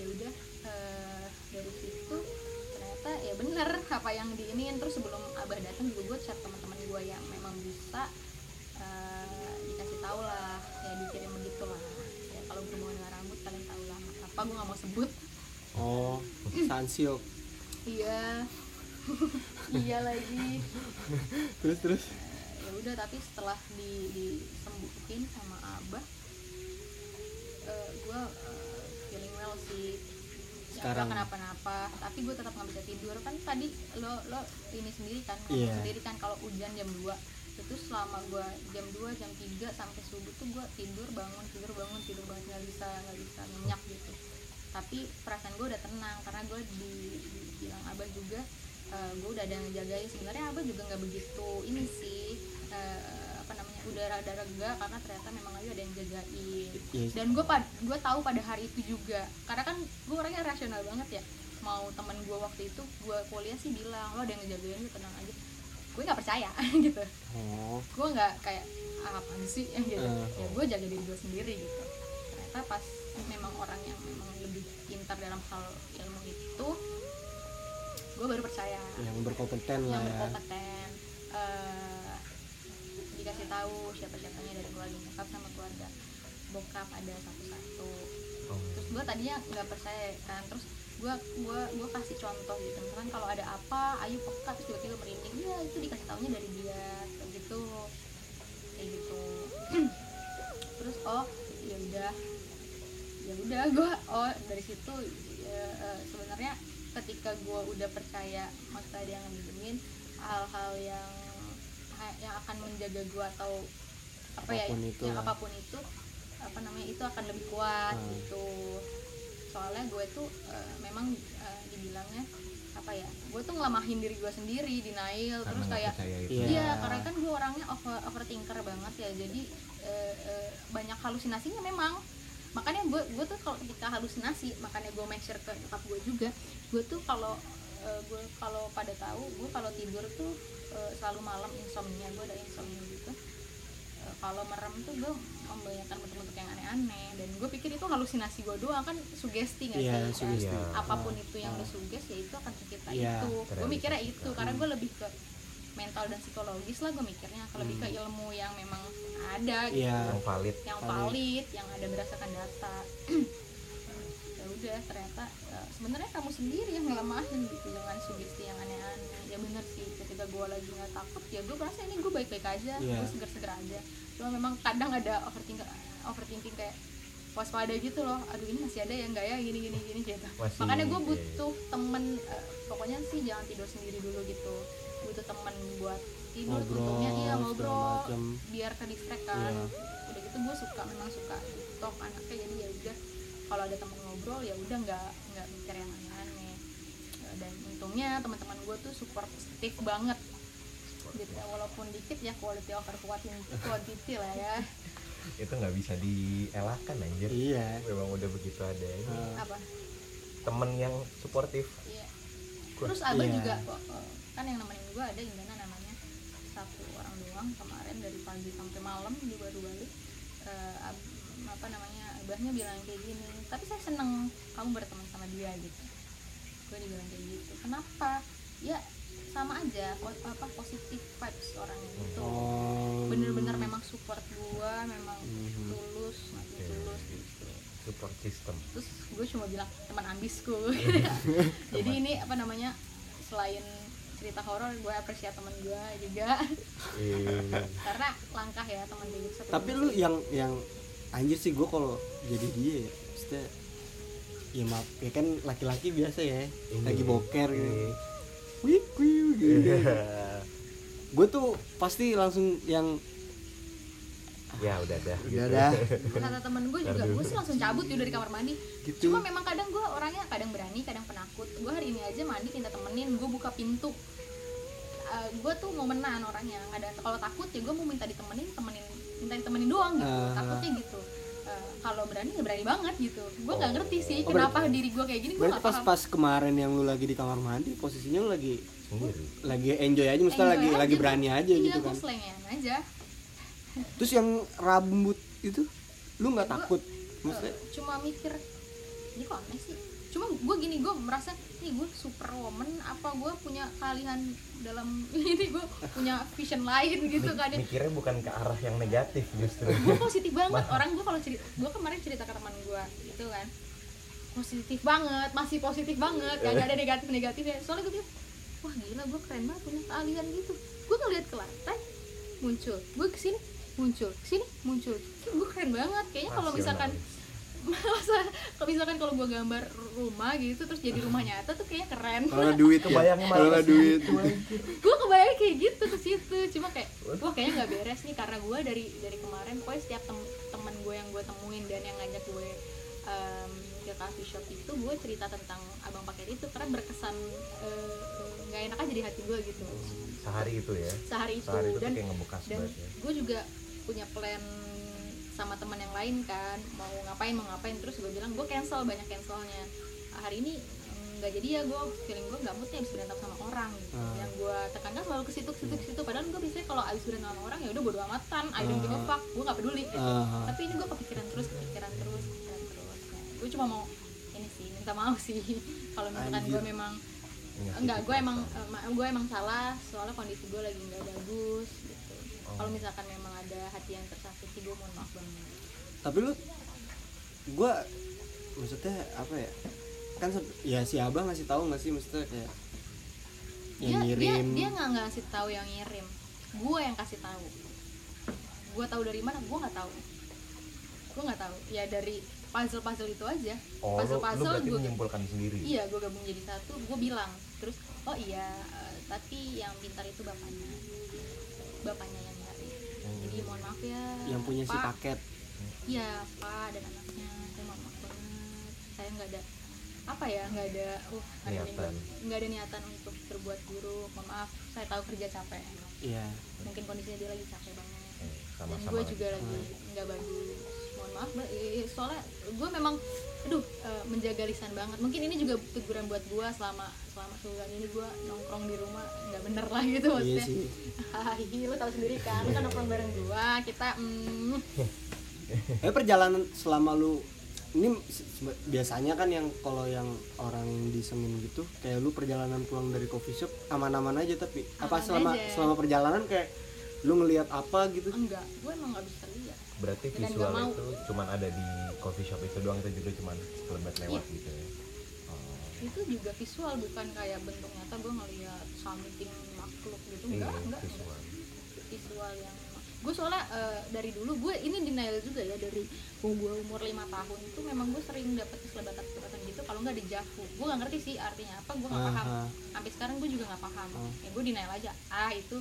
Ya udah eh, dari situ ternyata ya bener apa yang diinin. Terus sebelum abah datang juga gue chat teman-teman gue yang memang bisa eh, dikasih tahu lah ya dikirim begitu lah. Ya kalau berhubungan dengan rambut kalian tahu lah. Apa gue nggak mau sebut. Oh sansilk iya. Iya lagi. Terus terus? Ya udah tapi setelah di disembuhin sama abah gue feeling well sih Sekarang. nggak kenapa-napa tapi gue tetap nggak bisa tidur. Kan tadi lo lo ini sendiri kan Iya. sendiri kan kalau hujan jam 2 itu selama gue jam 2 jam 3 sampai subuh tuh gue tidur bangun tidur bangun tidur banget nggak bisa nggak bisa nyenyak gitu. Tapi perasaan gue udah tenang karena gue di, dibilang abah juga gue udah ada yang ngejagain sebenarnya abah juga nggak begitu ini sih eh, namanya udah rada rega karena ternyata memang lagi ada yang jagain. Yes. dan gue pad gue tahu pada hari itu juga. Karena kan gue orangnya rasional banget ya. Mau temen gue waktu itu gue kuliah sih bilang lo ada yang ngejagain lu tenang aja. Gue nggak percaya gitu. Oh. Gue nggak kayak ah, apaan sih? Gitu. Eh. ya gue jaga diri gue sendiri gitu. Ternyata pas memang orang yang memang lebih pintar dalam hal ilmu itu gue baru percaya. Yang berkompeten lah yang ya. berkompeten. Eh, dikasih tahu siapa siapanya dari keluarga nyokap sama keluarga. Bokap ada satu-satu. Oh. terus gue tadinya nggak percaya kan. Terus gue gua gua kasih contoh gitu. Misalkan kalau ada apa ayo peka terus tiba-tiba merinding ya itu dikasih taunya dari dia. Kayak gitu. Kayak gitu. Terus oh ya udah. Ya udah gue oh dari situ ya, eh, sebenarnya ketika gue udah percaya maksudnya ada yang ngedemin hal-hal yang yang akan menjaga gue atau apa ya Apa pun itu yang lah. apa pun itu apa namanya itu akan lebih kuat Hmm. gitu soalnya gue tuh eh, memang eh, dibilangnya apa ya gue tuh ngelamahin diri gue sendiri denial Karena terus kayak. Iya. Iya, karena kan gue orangnya over overthinker banget ya. Jadi eh, eh, banyak halusinasinya memang. makanya gue gue tuh kalau ketika halusinasi makanya gue make sure ke nyokap gue juga gue tuh kalau eh, gue kalau pada tahu gue kalau tidur tuh eh, selalu malam insomnia gue ada insomnia gitu Eh, kalau merem tuh gue membayangkan bentuk-bentuk yang aneh-aneh dan gue pikir itu halusinasi gue doang kan sugesti nggak Iya, sih sugesti. Iya. apa pun itu yang ah. lo suges ya itu akan tercipta Iya, itu gue mikirnya itu karena gue lebih ke mental dan psikologis lah gue mikirnya kalau lebih ke Hmm. ilmu yang memang ada gitu Iya. yang valid yang Valid. valid yang ada berdasarkan data ya udah ternyata eh, sebenarnya kamu sendiri yang ngelemahin gitu dengan sugesti yang aneh-aneh ya bener sih ketika gue lagi nggak takut ya gue merasa ini gue baik-baik aja Iya. gue seger-seger aja. Cuma memang kadang ada overthinking overthinking kayak waspada gitu loh. Aduh ini masih ada ya enggak ya? Gini gini gini gitu. Masih, makanya gue butuh temen eh, pokoknya sih jangan tidur sendiri dulu gitu. Butuh temen buat tidur Ngobrol, untungnya iya ngobrol biar ke distract kan. Iya. udah gitu gue suka memang suka talk anaknya jadi ya udah. Kalau ada temen ngobrol ya udah nggak nggak mikir yang aneh-aneh. Eh, dan untungnya teman-teman gue tuh support positif banget. Gitu walaupun dikit ya quality over quantity, quantity lah ya. Itu nggak bisa dielakkan anjir. Iya. Memang udah begitu ada Eh, apa? Temen yang suportif. Iya. Terus abah Iya. juga kok eh, kan yang nemenin gue ada Indana namanya. Satu orang doang kemarin dari pagi sampai malam dia baru balik Eh, ab- apa namanya abahnya bilang kayak gini tapi saya seneng kamu berteman sama dia gitu. Gue dibilang kayak gitu. Kenapa? Ya sama aja apa positif vibes orangnya gitu oh. Bener-bener memang support gue memang Mhm. tulus makin Oke. tulus gitu. Support system. Terus gue cuma bilang teman ambisku. Jadi ini apa namanya selain cerita horor gue apresiasi teman gue juga. Eh, karena langkah ya teman satu tapi lu yang yang anjir sih gue kalau jadi dia ya maksudnya ya maaf ya kan laki-laki biasa ya Ini. lagi boker gitu Wik wik gitu Iya. gue tuh pasti langsung yang ya udah dah. Udah dah. kata temen gue juga gue sih langsung cabut yuk dari kamar mandi. Gitu. Cuma memang kadang gue orangnya kadang berani kadang penakut. Gue hari ini aja mandi minta temenin gue buka pintu. Gue tuh mau menahan orangnya. Ada kalau takut ya gue mau minta ditemenin temenin minta ditemenin doang gitu. Ah. takutnya gitu Kalau berani ya berani banget gitu. Gue nggak Oh. ngerti sih Oh, kenapa berarti- diri gue kayak gini gue berarti nggak pas paham. pas kemarin yang lu lagi di kamar mandi posisinya lu lagi sendiri. lagi enjoy aja mesti lagi Enjoy lagi aja berani tuh. aja iya, gitu kan? aja. Terus yang rambut itu lu nggak takut? Maksudnya cuma mikir ini kok aneh sih cuma gue gini gue merasa nih gue superwoman apa gue punya keahlian dalam ini? Gue punya vision lain gitu kan mikirnya bukan ke arah yang negatif justru. Gue positif banget. Orang gue kalau cerita gue kemarin cerita ke teman gue gitu kan. Positif banget masih positif banget gak ada negatif negatifnya. Soalnya gue bilang wah gila gue keren banget punya keahlian gitu. Gue ngeliat ke lantai muncul. Gue ke sini muncul. Ke sini muncul. Gue keren banget. Kayaknya kalau misalkan masa kalau misalkan kalau gue gambar rumah gitu terus jadi rumah nyata tuh kayaknya keren. Kalau duit ya? Kebayangnya malah kalau duit. gue kebayang kayak gitu ke situ cuma kayak wah kayaknya nggak beres nih karena gue dari dari kemarin pokoknya setiap tem temen gue yang gue temuin dan yang ngajak gue em, ke coffee shop itu gue cerita tentang abang paket itu karena berkesan eh, nggak enak aja di hati gue gitu. Sehari itu ya? Sehari itu sehari itu dan dan ya. gue juga punya plan sama teman yang lain kan mau ngapain mau ngapain terus gue bilang gue cancel banyak cancelnya hari ini mm, nggak jadi ya gue feeling gue nggak mood nih abis berantem sama orang gitu. Ah. yang gue tekankan selalu ke situ ke situ ke situ padahal gue biasanya kalau abis berantem sama orang ya udah bodo amatan I don't give a Ah. fuck gue nggak peduli gitu. Ah. tapi ini gue kepikiran terus kepikiran terus kepikiran terus nah, gue cuma mau ini sih minta maaf sih kalau misalkan gue memang enggak gue emang perasaan. gue emang salah soalnya kondisi gue lagi nggak bagus gitu Oh. kalau misalkan memang ada hati yang tersakiti gue mohon maaf banget. Tapi lu gua maksudnya apa ya? Kan ya si abang ngasih tahu nggak sih? Maksudnya kayak dia yang dia ngirim. dia nggak ngasih tahu yang ngirim. Gue yang kasih tahu. Gue tahu dari mana? Gue nggak tahu. Gue nggak tahu. Ya dari puzzle puzzle itu aja. Oh puzzle lu puzzle berarti gue menyimpulkan sendiri. Iya gue gabung jadi satu. Gue bilang terus oh iya eh, tapi yang pintar itu bapaknya. Bapaknya jadi mohon maaf ya yang punya si Pak. paket Iya, Pak dan anaknya. Saya mohon maaf banget. Saya nggak ada apa ya, nggak ada uh, nggak ada Niatan. nggak ada niatan untuk berbuat buruk. Mohon maaf, saya tahu kerja capek. iya Mungkin kondisinya dia lagi capek banget. Eh, Dan sama-sama gue lagi. juga lagi nggak bagus. Maaf Mbak. Eh, soalnya gue memang aduh eh, menjaga lisan banget. Mungkin ini juga teguran buat gue selama selama sebulan ini gue nongkrong di rumah. Nggak bener lah gitu iya maksudnya. sih. Hahi, lu tahu sendiri kan lu kan nongkrong bareng gue kita mm, eh perjalanan selama lu ini biasanya kan yang kalau yang orang disengin gitu kayak lu perjalanan pulang dari coffee shop aman-aman aja tapi apa Aman selama aja. selama perjalanan kayak lu ngelihat apa gitu? Enggak gue emang nggak bisa lihat berarti Dan visual itu cuman ada di coffee shop itu doang itu juga cuman selebat lewat gitu ya? Oh, itu juga visual bukan kayak bentuk nyata gue ngeliat something makhluk gitu. Iya enggak enggak, enggak. visual. Visual yang gue soalnya eh, dari dulu gue ini denial juga ya dari gue umur lima tahun itu memang gue sering dapet selebatan selebatan gitu kalau nggak di Javu gue nggak ngerti sih artinya apa gue nggak paham. Aha. sampai sekarang gue juga nggak paham. Oh. ya gue denial aja. Ah itu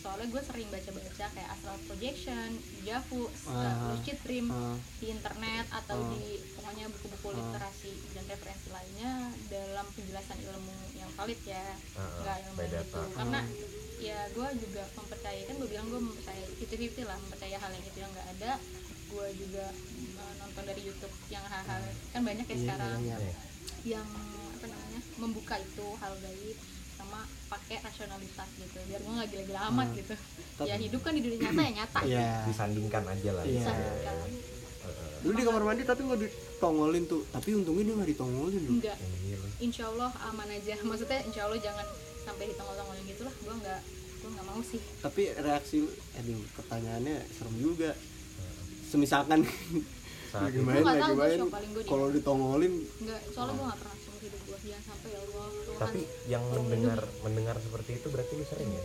soalnya gue sering baca-baca kayak astral projection Javu Ah. lucid dream Ah, di internet atau Ah. di pokoknya buku-buku Ah. literasi dan referensi lainnya dalam penjelasan ilmu yang valid ya Ah, nggak ilmu yang data. gitu karena ya gue juga mempercayai kan gue bilang gue mempercayai fifty fifty lah mempercaya hal yang itu yang nggak ada gue juga uh, nonton dari YouTube yang hal-hal kan banyak ya Iya, sekarang iya, Iya. yang apa namanya membuka itu hal gaib sama pakai rasionalitas gitu biar gue nggak gila-gila amat Hmm. gitu Tapi- ya hidup kan di dunia nyata ya nyata Iya. disandingkan aja lah Iya. Disandingkan. Heeh. Lu di kamar mandi tapi nggak ditongolin tuh. Tapi untungnya dia nggak ditongolin tuh. enggak Iya loh. insya Allah aman aja maksudnya insya Allah jangan sampai ditongol-tongolin gitu lah gue nggak gue nggak mau sih Tapi reaksi aduh pertanyaannya serem juga. Semisalkan Saat lagi main Gua lagi gua main gua di- kalau ditongolin nggak soalnya gue nggak pernah seumur hidup gue jangan sampai ya Allah tapi yang mendengar mendengar seperti itu berarti lu sering ya?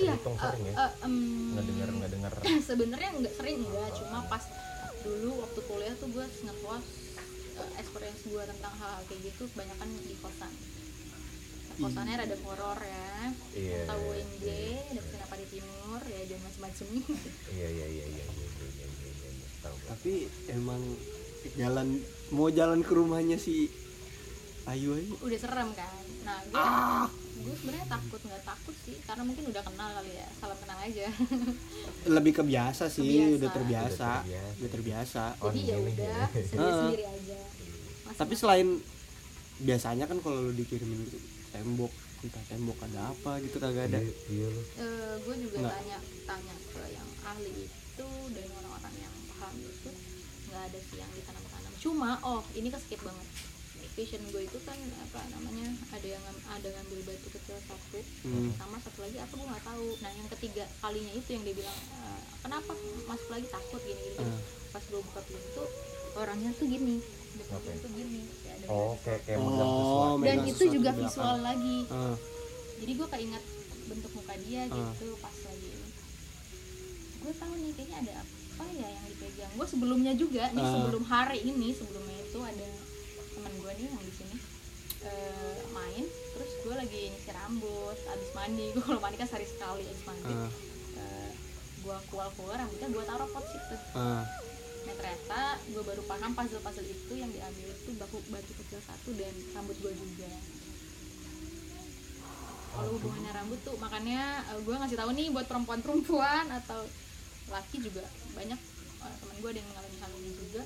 Iya Terhitung eh, sering ya? eh, em, ngedengar ngedengar sebenarnya nggak sering enggak cuma pas dulu waktu kuliah tuh gue ngepost eh, experience gue tentang hal-hal kayak gitu kebanyakan di kosan. Kosannya rada horor ya. Iya, tahu iya, UNJ dan kenapa di timur ya dan macam-macam iya iya iya iya iya iya iya iya iya iya tahu. Tapi emang jalan mau jalan ke rumahnya si Ayu aja. Udah serem kan nah gue Ah. gue sebenarnya takut nggak takut sih karena mungkin udah kenal kali ya salam kenal aja lebih kebiasa sih Kebiasa. udah terbiasa Udah terbiasa. udah terbiasa Oh, jadi ya nih. udah Ah. sendiri sendiri aja Masih- tapi selain biasanya kan kalau lu dikirimin tembok entah tembok ada apa gitu kagak ada iya iya lu Eh, gue juga Nggak. tanya tanya ke yang ahli itu dan orang-orang yang paham itu nggak ada sih yang ditanam-tanam cuma oh ini kesikit banget vision gue itu kan apa namanya ada yang ada ngambil batu kecil satu Hmm. sama satu lagi apa gue nggak tahu nah yang ketiga kalinya itu yang dia bilang "Eh, kenapa masuk lagi takut gini gini, gini." Hmm. pas gue buka pintu orangnya tuh gini Ngapain? pintu gini kayak ada oh kayak kayak Oh, dan itu juga di belakang. visual lagi Ah, jadi gue keinget bentuk muka dia Ah. gitu pas lagi ini gue tahu nih kayaknya ada apa ya yang dipegang gue sebelumnya juga nih Ah. sebelum hari ini sebelumnya itu ada gue nih yang di sini. Eh, main terus gue lagi nyisir rambut abis mandi. Gue kalau mandi kan sehari sekali abis mandi. Ah, Eh, gue kual kual rambutnya gue taruh pot situ ah. nah ternyata gue baru paham puzzle puzzle itu yang diambil itu batu batu kecil satu dan rambut gue juga. Kalau hubungannya rambut tuh makanya gue ngasih tahu nih buat perempuan-perempuan atau laki juga. Banyak eh, teman gue ada yang mengalami hal ini juga.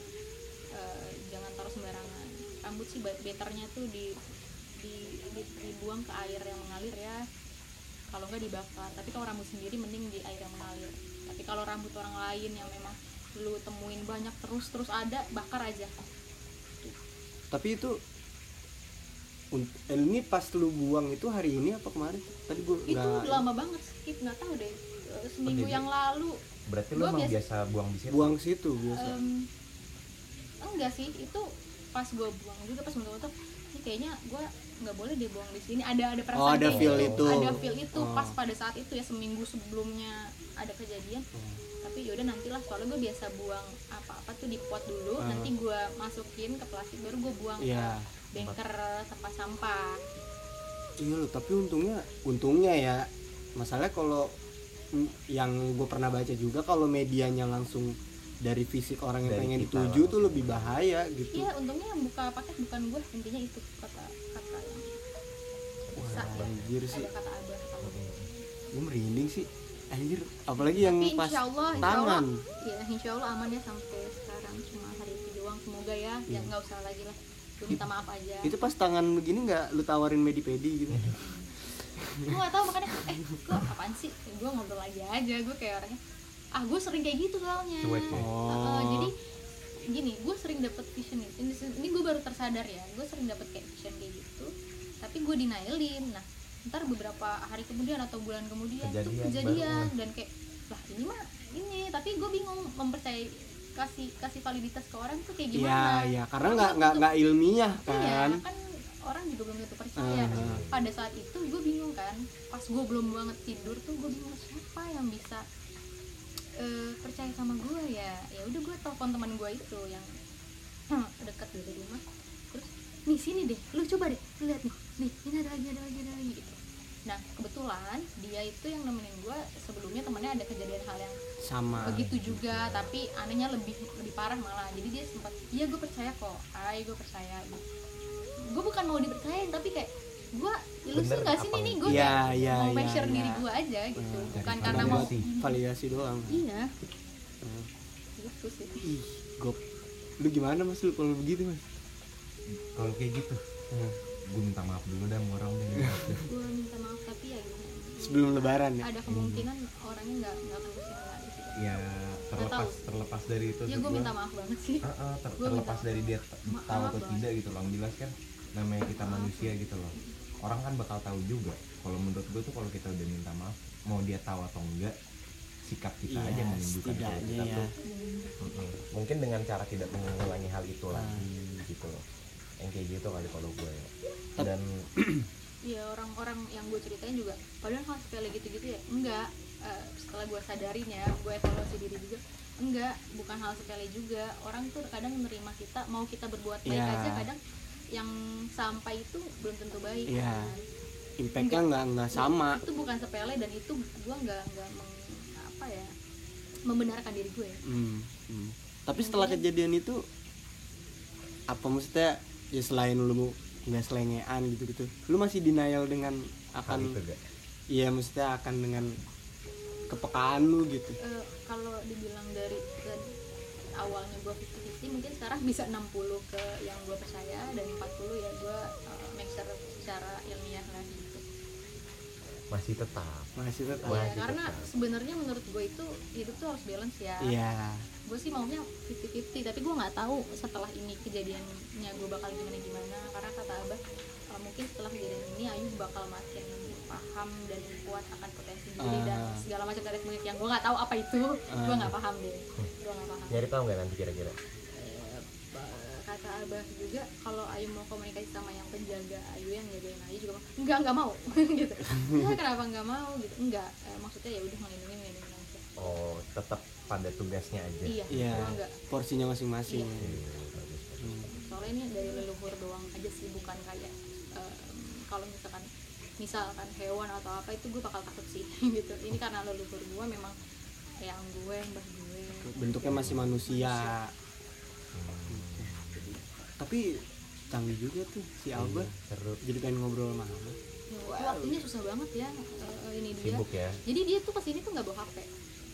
Eh, jangan taruh sembarangan rambut sih betternya tuh di, di, di- dibuang ke air yang mengalir ya. Kalau nggak dibakar. Tapi kalau rambut sendiri mending di air yang mengalir. Tapi kalau rambut orang lain yang memang lu temuin banyak terus terus ada bakar aja. Tapi itu eh, ini pas lu buang itu hari ini apa kemarin? Tadi gua itu nggak lama banget skip. Nggak tahu deh. Eh, seminggu yang lalu. berarti lu emang biasa- biasa buang di situ? Buang situ biasa. Em, enggak sih. Itu pas gue buang juga pas menurut ini kayaknya gue nggak boleh dia buang di sini ada ada perasaan Oh, ada kayak feel gitu. itu. ada feel itu Oh. pas pada saat itu ya seminggu sebelumnya ada kejadian Hmm. tapi yaudah nantilah soalnya gue biasa buang apa-apa tuh di pot dulu Ah. nanti gue masukin ke plastik baru gue buang Iya. ke banker tempat sampah iya loh tapi untungnya untungnya ya masalahnya kalau yang gue pernah baca juga kalau medianya langsung dari fisik orang yang Dari pengen dituju tuh lebih bahaya gitu. Iya untungnya yang buka paket bukan gue intinya itu kata kata yang bisa Wah, ya. anjir sih. ada kata abah kalau gue merinding sih. Anjir apalagi yang tapi pas insya Allah insya Allah tangan. Ya insya Allah aman ya sampai sekarang cuma hari itu doang. Semoga ya ya nggak usah lagi lah. Gue minta maaf aja. Itu pas tangan begini nggak lu tawarin medipedi gitu? Gue gak tau makanya eh gue apaan sih? Gue ngobrol lagi aja gue kayak orangnya ah gue sering kayak gitu soalnya Cuek ya? Oh. Jadi gini gue sering dapet vision itu ini, ini gue baru tersadar ya gue sering dapet kayak vision kayak gitu tapi gue denialin nah ntar beberapa hari kemudian atau bulan kemudian itu Kejadian, kejadian baru. dan kayak lah ini mah ini tapi gue bingung mempercayai kasih kasih validitas ke orang tuh kayak Iya gimana iya karena nggak nggak nggak ilmiah Iya, kan kan orang juga belum tentu percaya. Ah. Pada saat itu gue bingung kan, pas gue belum banget tidur tuh gue bingung siapa yang bisa eh, percaya sama gue ya. Ya udah gue telepon teman gue itu yang dekat dari rumah. Terus nih sini deh, lu coba deh, lu lihat nih, nih ini ada lagi ada lagi ada lagi gitu. Nah kebetulan dia itu yang nemenin gue sebelumnya temannya ada kejadian hal yang sama begitu juga tapi anehnya lebih lebih parah malah jadi dia sempat iya gue percaya kok ay gue percaya gue bukan mau dipercayain tapi kayak gue ilusi nggak sih nih? gue Iya, kayak iya, mau iya, make sure iya. diri gue aja gitu. Hmm, bukan karena mau validasi. validasi doang. Iya. Hmm. gitu sih. Ih gop. Lu gimana mas? Lu kalau begitu mas? Kalau kayak gitu gue minta maaf dulu dah sama orang deh. Gue minta maaf tapi ya gimana sebelum lebaran ya? ada kemungkinan orangnya nggak nggak akan ke sini lagi sih. Ya terlepas terlepas dari itu ya gue gua- minta maaf banget sih. Ah, ah, ter- Gua terlepas minta dari dia tahu atau banget. tidak gitu loh. Jelas kan namanya kita manusia gitu loh orang kan bakal tahu juga kalau menurut gue tuh kalau kita udah minta maaf mau dia tahu atau enggak sikap kita Iya, aja menunjukkan kalau setidaknya kita ya. tuh mungkin dengan cara tidak mengulangi hal itu lagi gitu loh. Yang kayak gitu kali kalau gue ya. Dan Iya orang-orang yang gue ceritain juga padahal hal sepele gitu-gitu ya enggak. Eh, setelah gue sadarin ya gue evaluasi diri juga enggak bukan hal sepele juga. Orang tuh kadang menerima kita mau kita berbuat baik Iya. aja kadang yang sampai itu belum tentu baik. Iya. kan. impactnya nggak nggak sama. Itu bukan sepele dan itu gue nggak nggak apa ya membenarkan diri gue. Ya Hmm, hmm. tapi setelah kejadian itu apa maksudnya? Ya selain lu nggak selengean gitu gitu lu masih denial dengan akan iya maksudnya akan dengan kepekaan lu gitu? Eh, kalau dibilang dari, dari awalnya gue 50-50 mungkin sekarang bisa 60 ke yang gue percaya dan 40 ya gue uh, make sure secara ilmiah lah gitu. Masih tetap. Masih tetap. Ya, gitu karena kan. sebenarnya menurut gue itu hidup tuh harus balance ya. Iya. Gue sih maunya 50-50 tapi gue nggak tahu setelah ini kejadiannya gue bakal gimana gimana karena kata abah uh, mungkin setelah kejadian ini Ayu bakal makin paham dan kuat akan potensi diri dan Ah. segala macam dari yang gue nggak tahu apa itu. Gue Ah. nggak paham deh. Gue nggak paham. Nyari tahu nggak nanti kira-kira kata abah juga kalau Ayu mau komunikasi sama yang penjaga Ayu yang jagain Ayu juga enggak enggak mau. Gitu. Ya kenapa enggak mau? Gitu. Enggak Eh, maksudnya ya udah ngelindungin ngelindungin aja. Oh tetap pada tugasnya aja. Iya. Iya. Gua enggak porsinya masing-masing. Iya. Iya. Hmm. soalnya ini dari leluhur doang aja sih bukan kayak em, kalau misalkan misalkan hewan atau apa itu gue bakal takut sih gitu. Ini karena leluhur gue memang yang gue mbah gue. Bentuknya masih manusia. Hmm, tapi canggih juga tuh si Alba iya, seru. Jadi pengen ngobrol sama Alba Ya, waktunya susah banget ya eh, ini dia. Sibuk ya. Jadi dia tuh ke sini tuh nggak bawa hp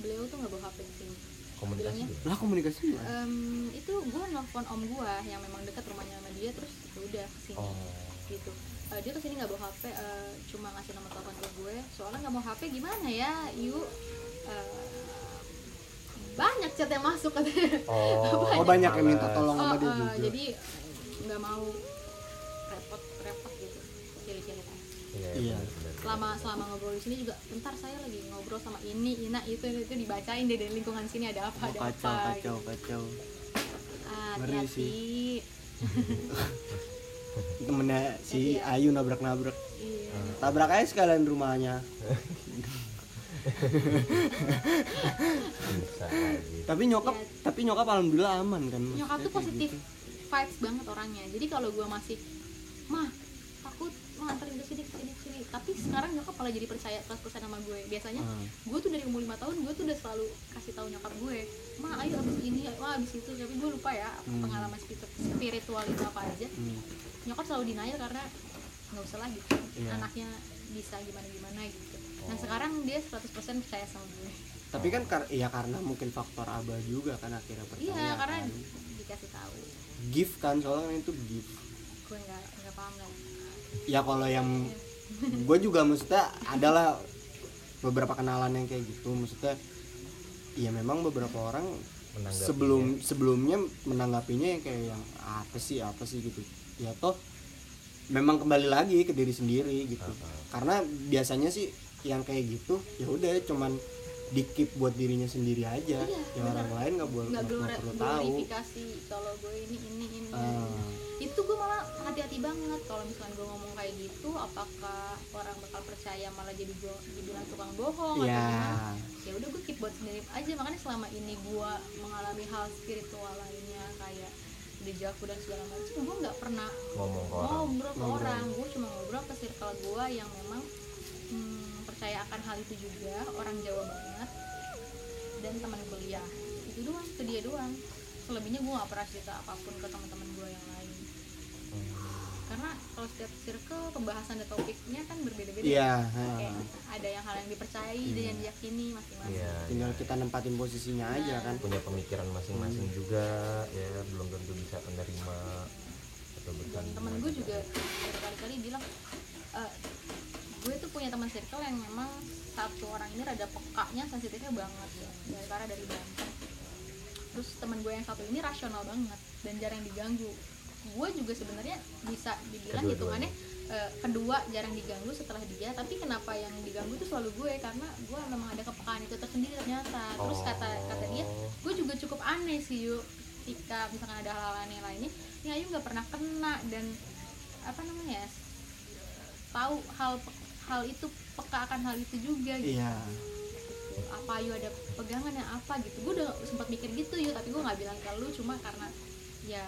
beliau tuh nggak bawa hp ke sini komunikasi Bilangnya, ya? lah komunikasi? Em, itu gue nelfon om gue yang memang dekat rumahnya sama dia terus ya udah ke sini. Oh. Gitu. Eh, dia ke sini nggak bawa hp eh, cuma ngasih nomor telepon ke gue. Soalnya nggak mau hp gimana ya? Yuk. Eh, banyak chat yang masuk katanya. Oh, oh banyak yang minta tolong sama Oh, dia eh, juga. jadi nggak mau repot repot gitu. Pilih-pilih kan. Iya, Iya. selama selama ngobrol di sini juga bentar saya lagi ngobrol sama ini ina itu itu dibacain deh dari lingkungan sini ada apa Oh, ada kacau apa kacau gitu. kacau. Ah, hati-hati. temennya si Iya. Ayu nabrak-nabrak. Iya. Tabrak aja sekalian rumahnya. tapi nyokap Iya. tapi nyokap alhamdulillah aman kan nyokap maksudnya tuh kayak positif gitu. vibes banget orangnya jadi kalau gue masih mah takut mah anterin ke sini ke sini ke sini tapi sekarang nyokap malah jadi percaya 100% sama gue biasanya Ah. gue tuh dari umur lima tahun gue tuh udah selalu kasih tahu nyokap gue mah ayo abis ini wah abis itu tapi gue lupa ya Hmm. pengalaman spiritu- spiritual itu apa aja Hmm. nyokap selalu denial karena nggak usah lah gitu Iya. anaknya bisa gimana gimana gitu nah sekarang dia 100% percaya sama gue. Tapi kan kar ya karena mungkin faktor abah juga kan akhirnya percaya iya karena kan. dikasih tahu. Gift kan soalnya kan itu gift. Gue nggak nggak paham lah ya kalau yang gue juga maksudnya adalah beberapa kenalan yang kayak gitu. Maksudnya ya memang beberapa orang sebelum sebelumnya menanggapinya yang kayak yang apa sih apa sih? gitu. Ya toh memang kembali lagi ke diri sendiri gitu. Ah, ah. karena biasanya sih yang kayak gitu ya udah cuman dikip buat dirinya sendiri aja. Iya, yang bener. orang lain nggak boleh nggak glori- perlu tahu. kalau gue ini ini ini. Ah, itu gue malah hati-hati banget kalau misalnya gue ngomong kayak gitu apakah orang bakal percaya malah jadi gue dibilang tukang bohong atau ya gimana? Ya udah gue keep buat sendiri aja. Makanya selama ini gue mengalami hal spiritual lainnya kayak dejavu dan segala macam gue nggak pernah ngomong ke orang. ngobrol ke Ngobrol. orang. Gue cuma ngobrol ke circle gue yang memang hmm, percaya akan hal itu juga orang Jawa banget dan teman kuliah. Itu doang itu dia doang. Selebihnya gue gak pernah cerita apa pun ke teman-teman gue yang lain. Karena kalau setiap circle pembahasan dan topiknya kan berbeda-beda. Iya Kayak ah. ada yang hal yang dipercayai dan yang diyakini masing-masing. Iya, tinggal iya. kita nempatin posisinya aja kan. Punya pemikiran masing-masing Hmm. juga ya belum tentu bisa menerima atau bertanggung temen gue juga berkali-kali bilang "Eh, gue tuh punya teman circle yang memang satu orang ini rada pekanya sensitifnya banget ya. Dari karena dari Banten terus teman gue yang satu ini rasional banget dan jarang diganggu. Gue juga sebenarnya bisa dibilang Kedua-duanya. hitungannya eh, kedua jarang diganggu setelah dia tapi kenapa yang diganggu itu selalu gue karena gue memang ada kepekaan itu tersendiri ternyata. Terus kata kata dia gue juga cukup aneh sih yuk ketika misalkan ada hal-hal aneh lainnya. Ya Ayu nggak pernah kena dan apa namanya ya tahu hal hal itu peka akan hal itu juga gitu. Iya. Apa Ayu ada pegangan yang apa gitu. Gue udah sempat mikir gitu yuk tapi gue nggak bilang ke lu cuma karena ya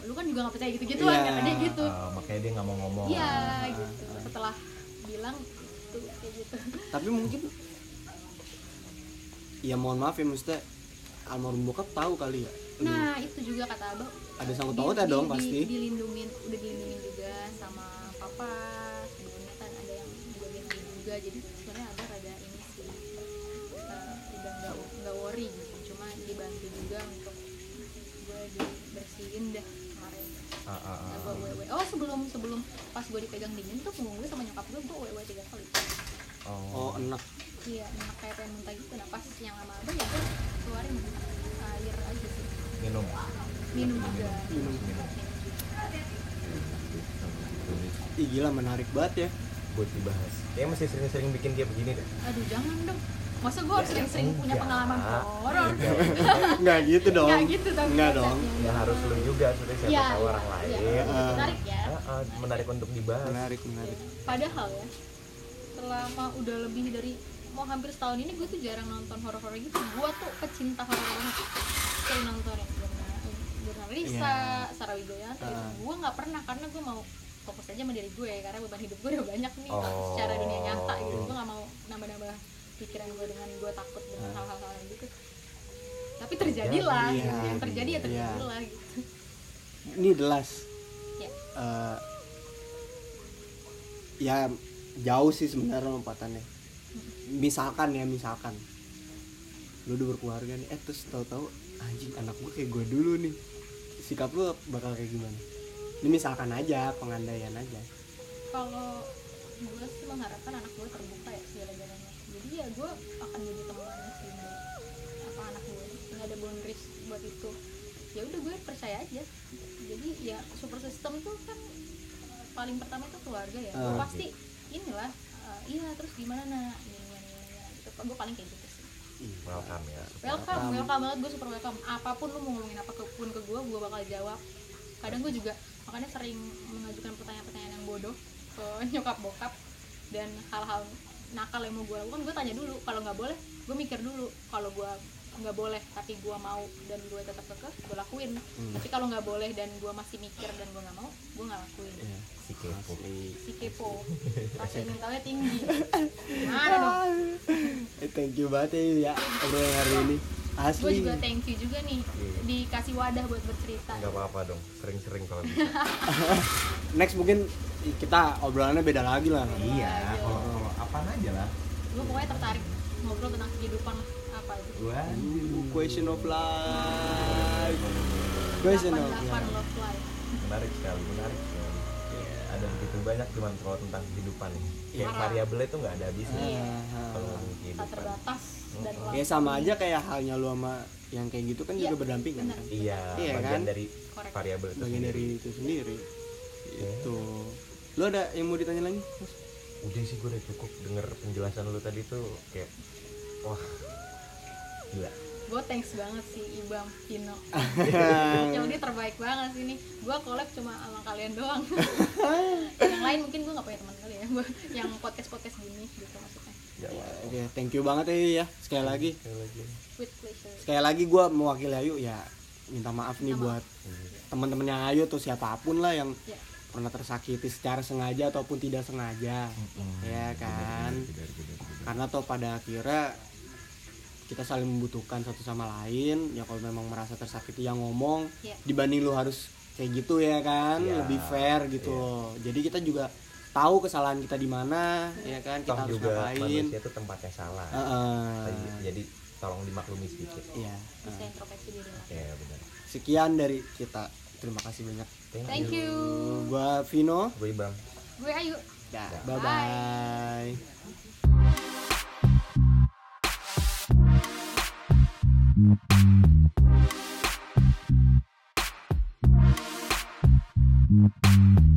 lu kan juga nggak percaya gitu gituan Iya. kata dia gitu. Ah, makanya dia nggak mau ngomong. Iya gitu. Setelah bilang tuh kayak gitu. Tapi mungkin ya mohon maaf ya maksudnya almarhum bokap tahu kali ya? Nah itu juga kata abah. Ada sangkut pautnya di- dong di- pasti. dilindungin udah dilindungin juga sama papa sebelumnya kan ada yang jagain dia juga jadi sebenarnya ada rada ini sih. Eh, udah nggak nggak worry gitu cuma dibantu juga untuk gue dibersihin dah kemarin. Ya, gue wewe oh sebelum sebelum pas gue dipegang dingin tuh punggung gue sama nyokap gue gue wewe tiga kali. Oh. Enak. Iya enak kayak pengen muntah gitu. Nah pas yang lama abah ya gue keluarin air aja sih. Minum. Minum juga. Minum. juga Ih, gila menarik banget ya buat dibahas. Ya masih sering-sering bikin dia begini deh. Aduh jangan dong. Masa gue harus Ya, sering-sering punya pengalaman horor? Nggak gitu dong. Nggak gitu tapi nggak dong. ya harus lu juga sudah siapa Iya, tahu orang lain. Iya. Ah. menarik ya. Ah, menarik untuk dibahas. Menarik menarik. Padahal ya selama udah lebih dari mau hampir setahun ini gue tuh jarang nonton horor-horor gitu. Gue tuh pecinta horor banget. Sering nonton yang Jurnal Risa, Iya. Sarah Wijayanti Ah. gue nggak pernah karena gue mau fokus aja sama diri gue karena beban hidup gue udah banyak nih Oh. secara dunia nyata gitu. Gue nggak mau nambah-nambah pikiran gue dengan gue takut dengan Ah. hal-hal gitu. Tapi terjadilah Iya, gitu. yang terjadi ya iya. terjadilah gitu. Ini the last. Ya. Eh, ya jauh sih sebenarnya lompatannya. Misalkan ya misalkan. Lu udah berkeluarga nih eh terus tahu-tahu anjing anak gue kayak gue dulu nih. Sikap lu bakal kayak gimana ini misalkan aja pengandaian aja. Kalau gue sih mengharapkan anak gue terbuka ya segala-galanya. Jadi ya gue akan jadi teman sih apa anak gue nggak ada boundaries buat itu. Ya udah gue percaya aja. Jadi ya super system tuh kan eh, paling pertama itu keluarga ya. Ah, pasti inilah eh, iya terus gimana nak ini ini ini ini gitu. Gue paling kayak gitu sih. Welcome ya. Welcome Welcome. welcome banget gue super welcome. Apa pun lu mau ngomongin apa pun ke gue gue bakal jawab. Kadang gue juga makanya sering mengajukan pertanyaan-pertanyaan yang bodoh ke nyokap bokap dan hal-hal nakal yang mau gue lakukan gue tanya dulu. Kalau nggak boleh gue mikir dulu. Kalau gue nggak boleh tapi gue mau dan gue tetap kekeh gue lakuin. Hmm. tapi kalau nggak boleh dan gue masih mikir dan gue nggak mau gue nggak lakuin. Iya, si kepo. Si kepo. Rasa tahu tinggi. Gimana dong? Eh, thank you banget ya ya obrolan hari ini gue asli juga thank you juga nih. Iya. dikasih wadah buat bercerita. Nggak apa-apa dong sering-sering kalau bisa. Next mungkin kita obrolannya beda lagi lah. Iya kalau kalau apa aja lah. Gue pokoknya tertarik ngobrol tentang kehidupan apa itu Wah, question of life. Question of 88 life. love life. Menarik sekali, menarik sekali. Ada begitu banyak cuman kalau tentang kehidupan Parah. variabelnya itu nggak ada habisnya. Iya. Kalau ngomongin tak kehidupan. terbatas dan Mm-mm. ya sama aja kayak halnya lu sama yang kayak gitu kan Iya, juga berdampingan kan Iya, Iya, bagian kan? dari variabel itu bagian dari sendiri. itu sendiri Iya. itu lu ada yang mau ditanya lagi Mas? Udah sih gue udah cukup denger penjelasan lu tadi tuh kayak wah gila. Gue thanks banget sih Ibam Pino yang dia terbaik banget sih nih gue collab cuma sama kalian doang. Yang lain mungkin gue nggak punya teman kali ya. Yang podcast podcast gini gitu maksudnya. Ya, wow. oke thank you banget ya ya. Sekali lagi. Sekali lagi. with pleasure. Sekali lagi gua mewakili Ayu ya. Minta maaf nih Minta buat teman-teman yang Ayu atau siapa pun lah yang ya. pernah tersakiti secara sengaja ataupun tidak sengaja. Mm-mm. ya kan? Benar, benar, benar, benar. karena toh pada akhirnya kita saling membutuhkan satu sama lain ya kalau memang merasa tersakiti yang ngomong ya dibanding lu harus kayak gitu ya kan Iya, lebih fair gitu iya. loh jadi kita juga tahu kesalahan kita di mana ya kan kita Toh harus juga ngapain manusia itu tempatnya salah. Heeh. Jadi tolong dimaklumi sedikit. Iya. bisa Heeh. introspeksi diri lah Ya benar. sekian dari kita terima kasih banyak thank you gua Vino Gue Bang. gue Ayu Ya. bye bye Mm-hmm.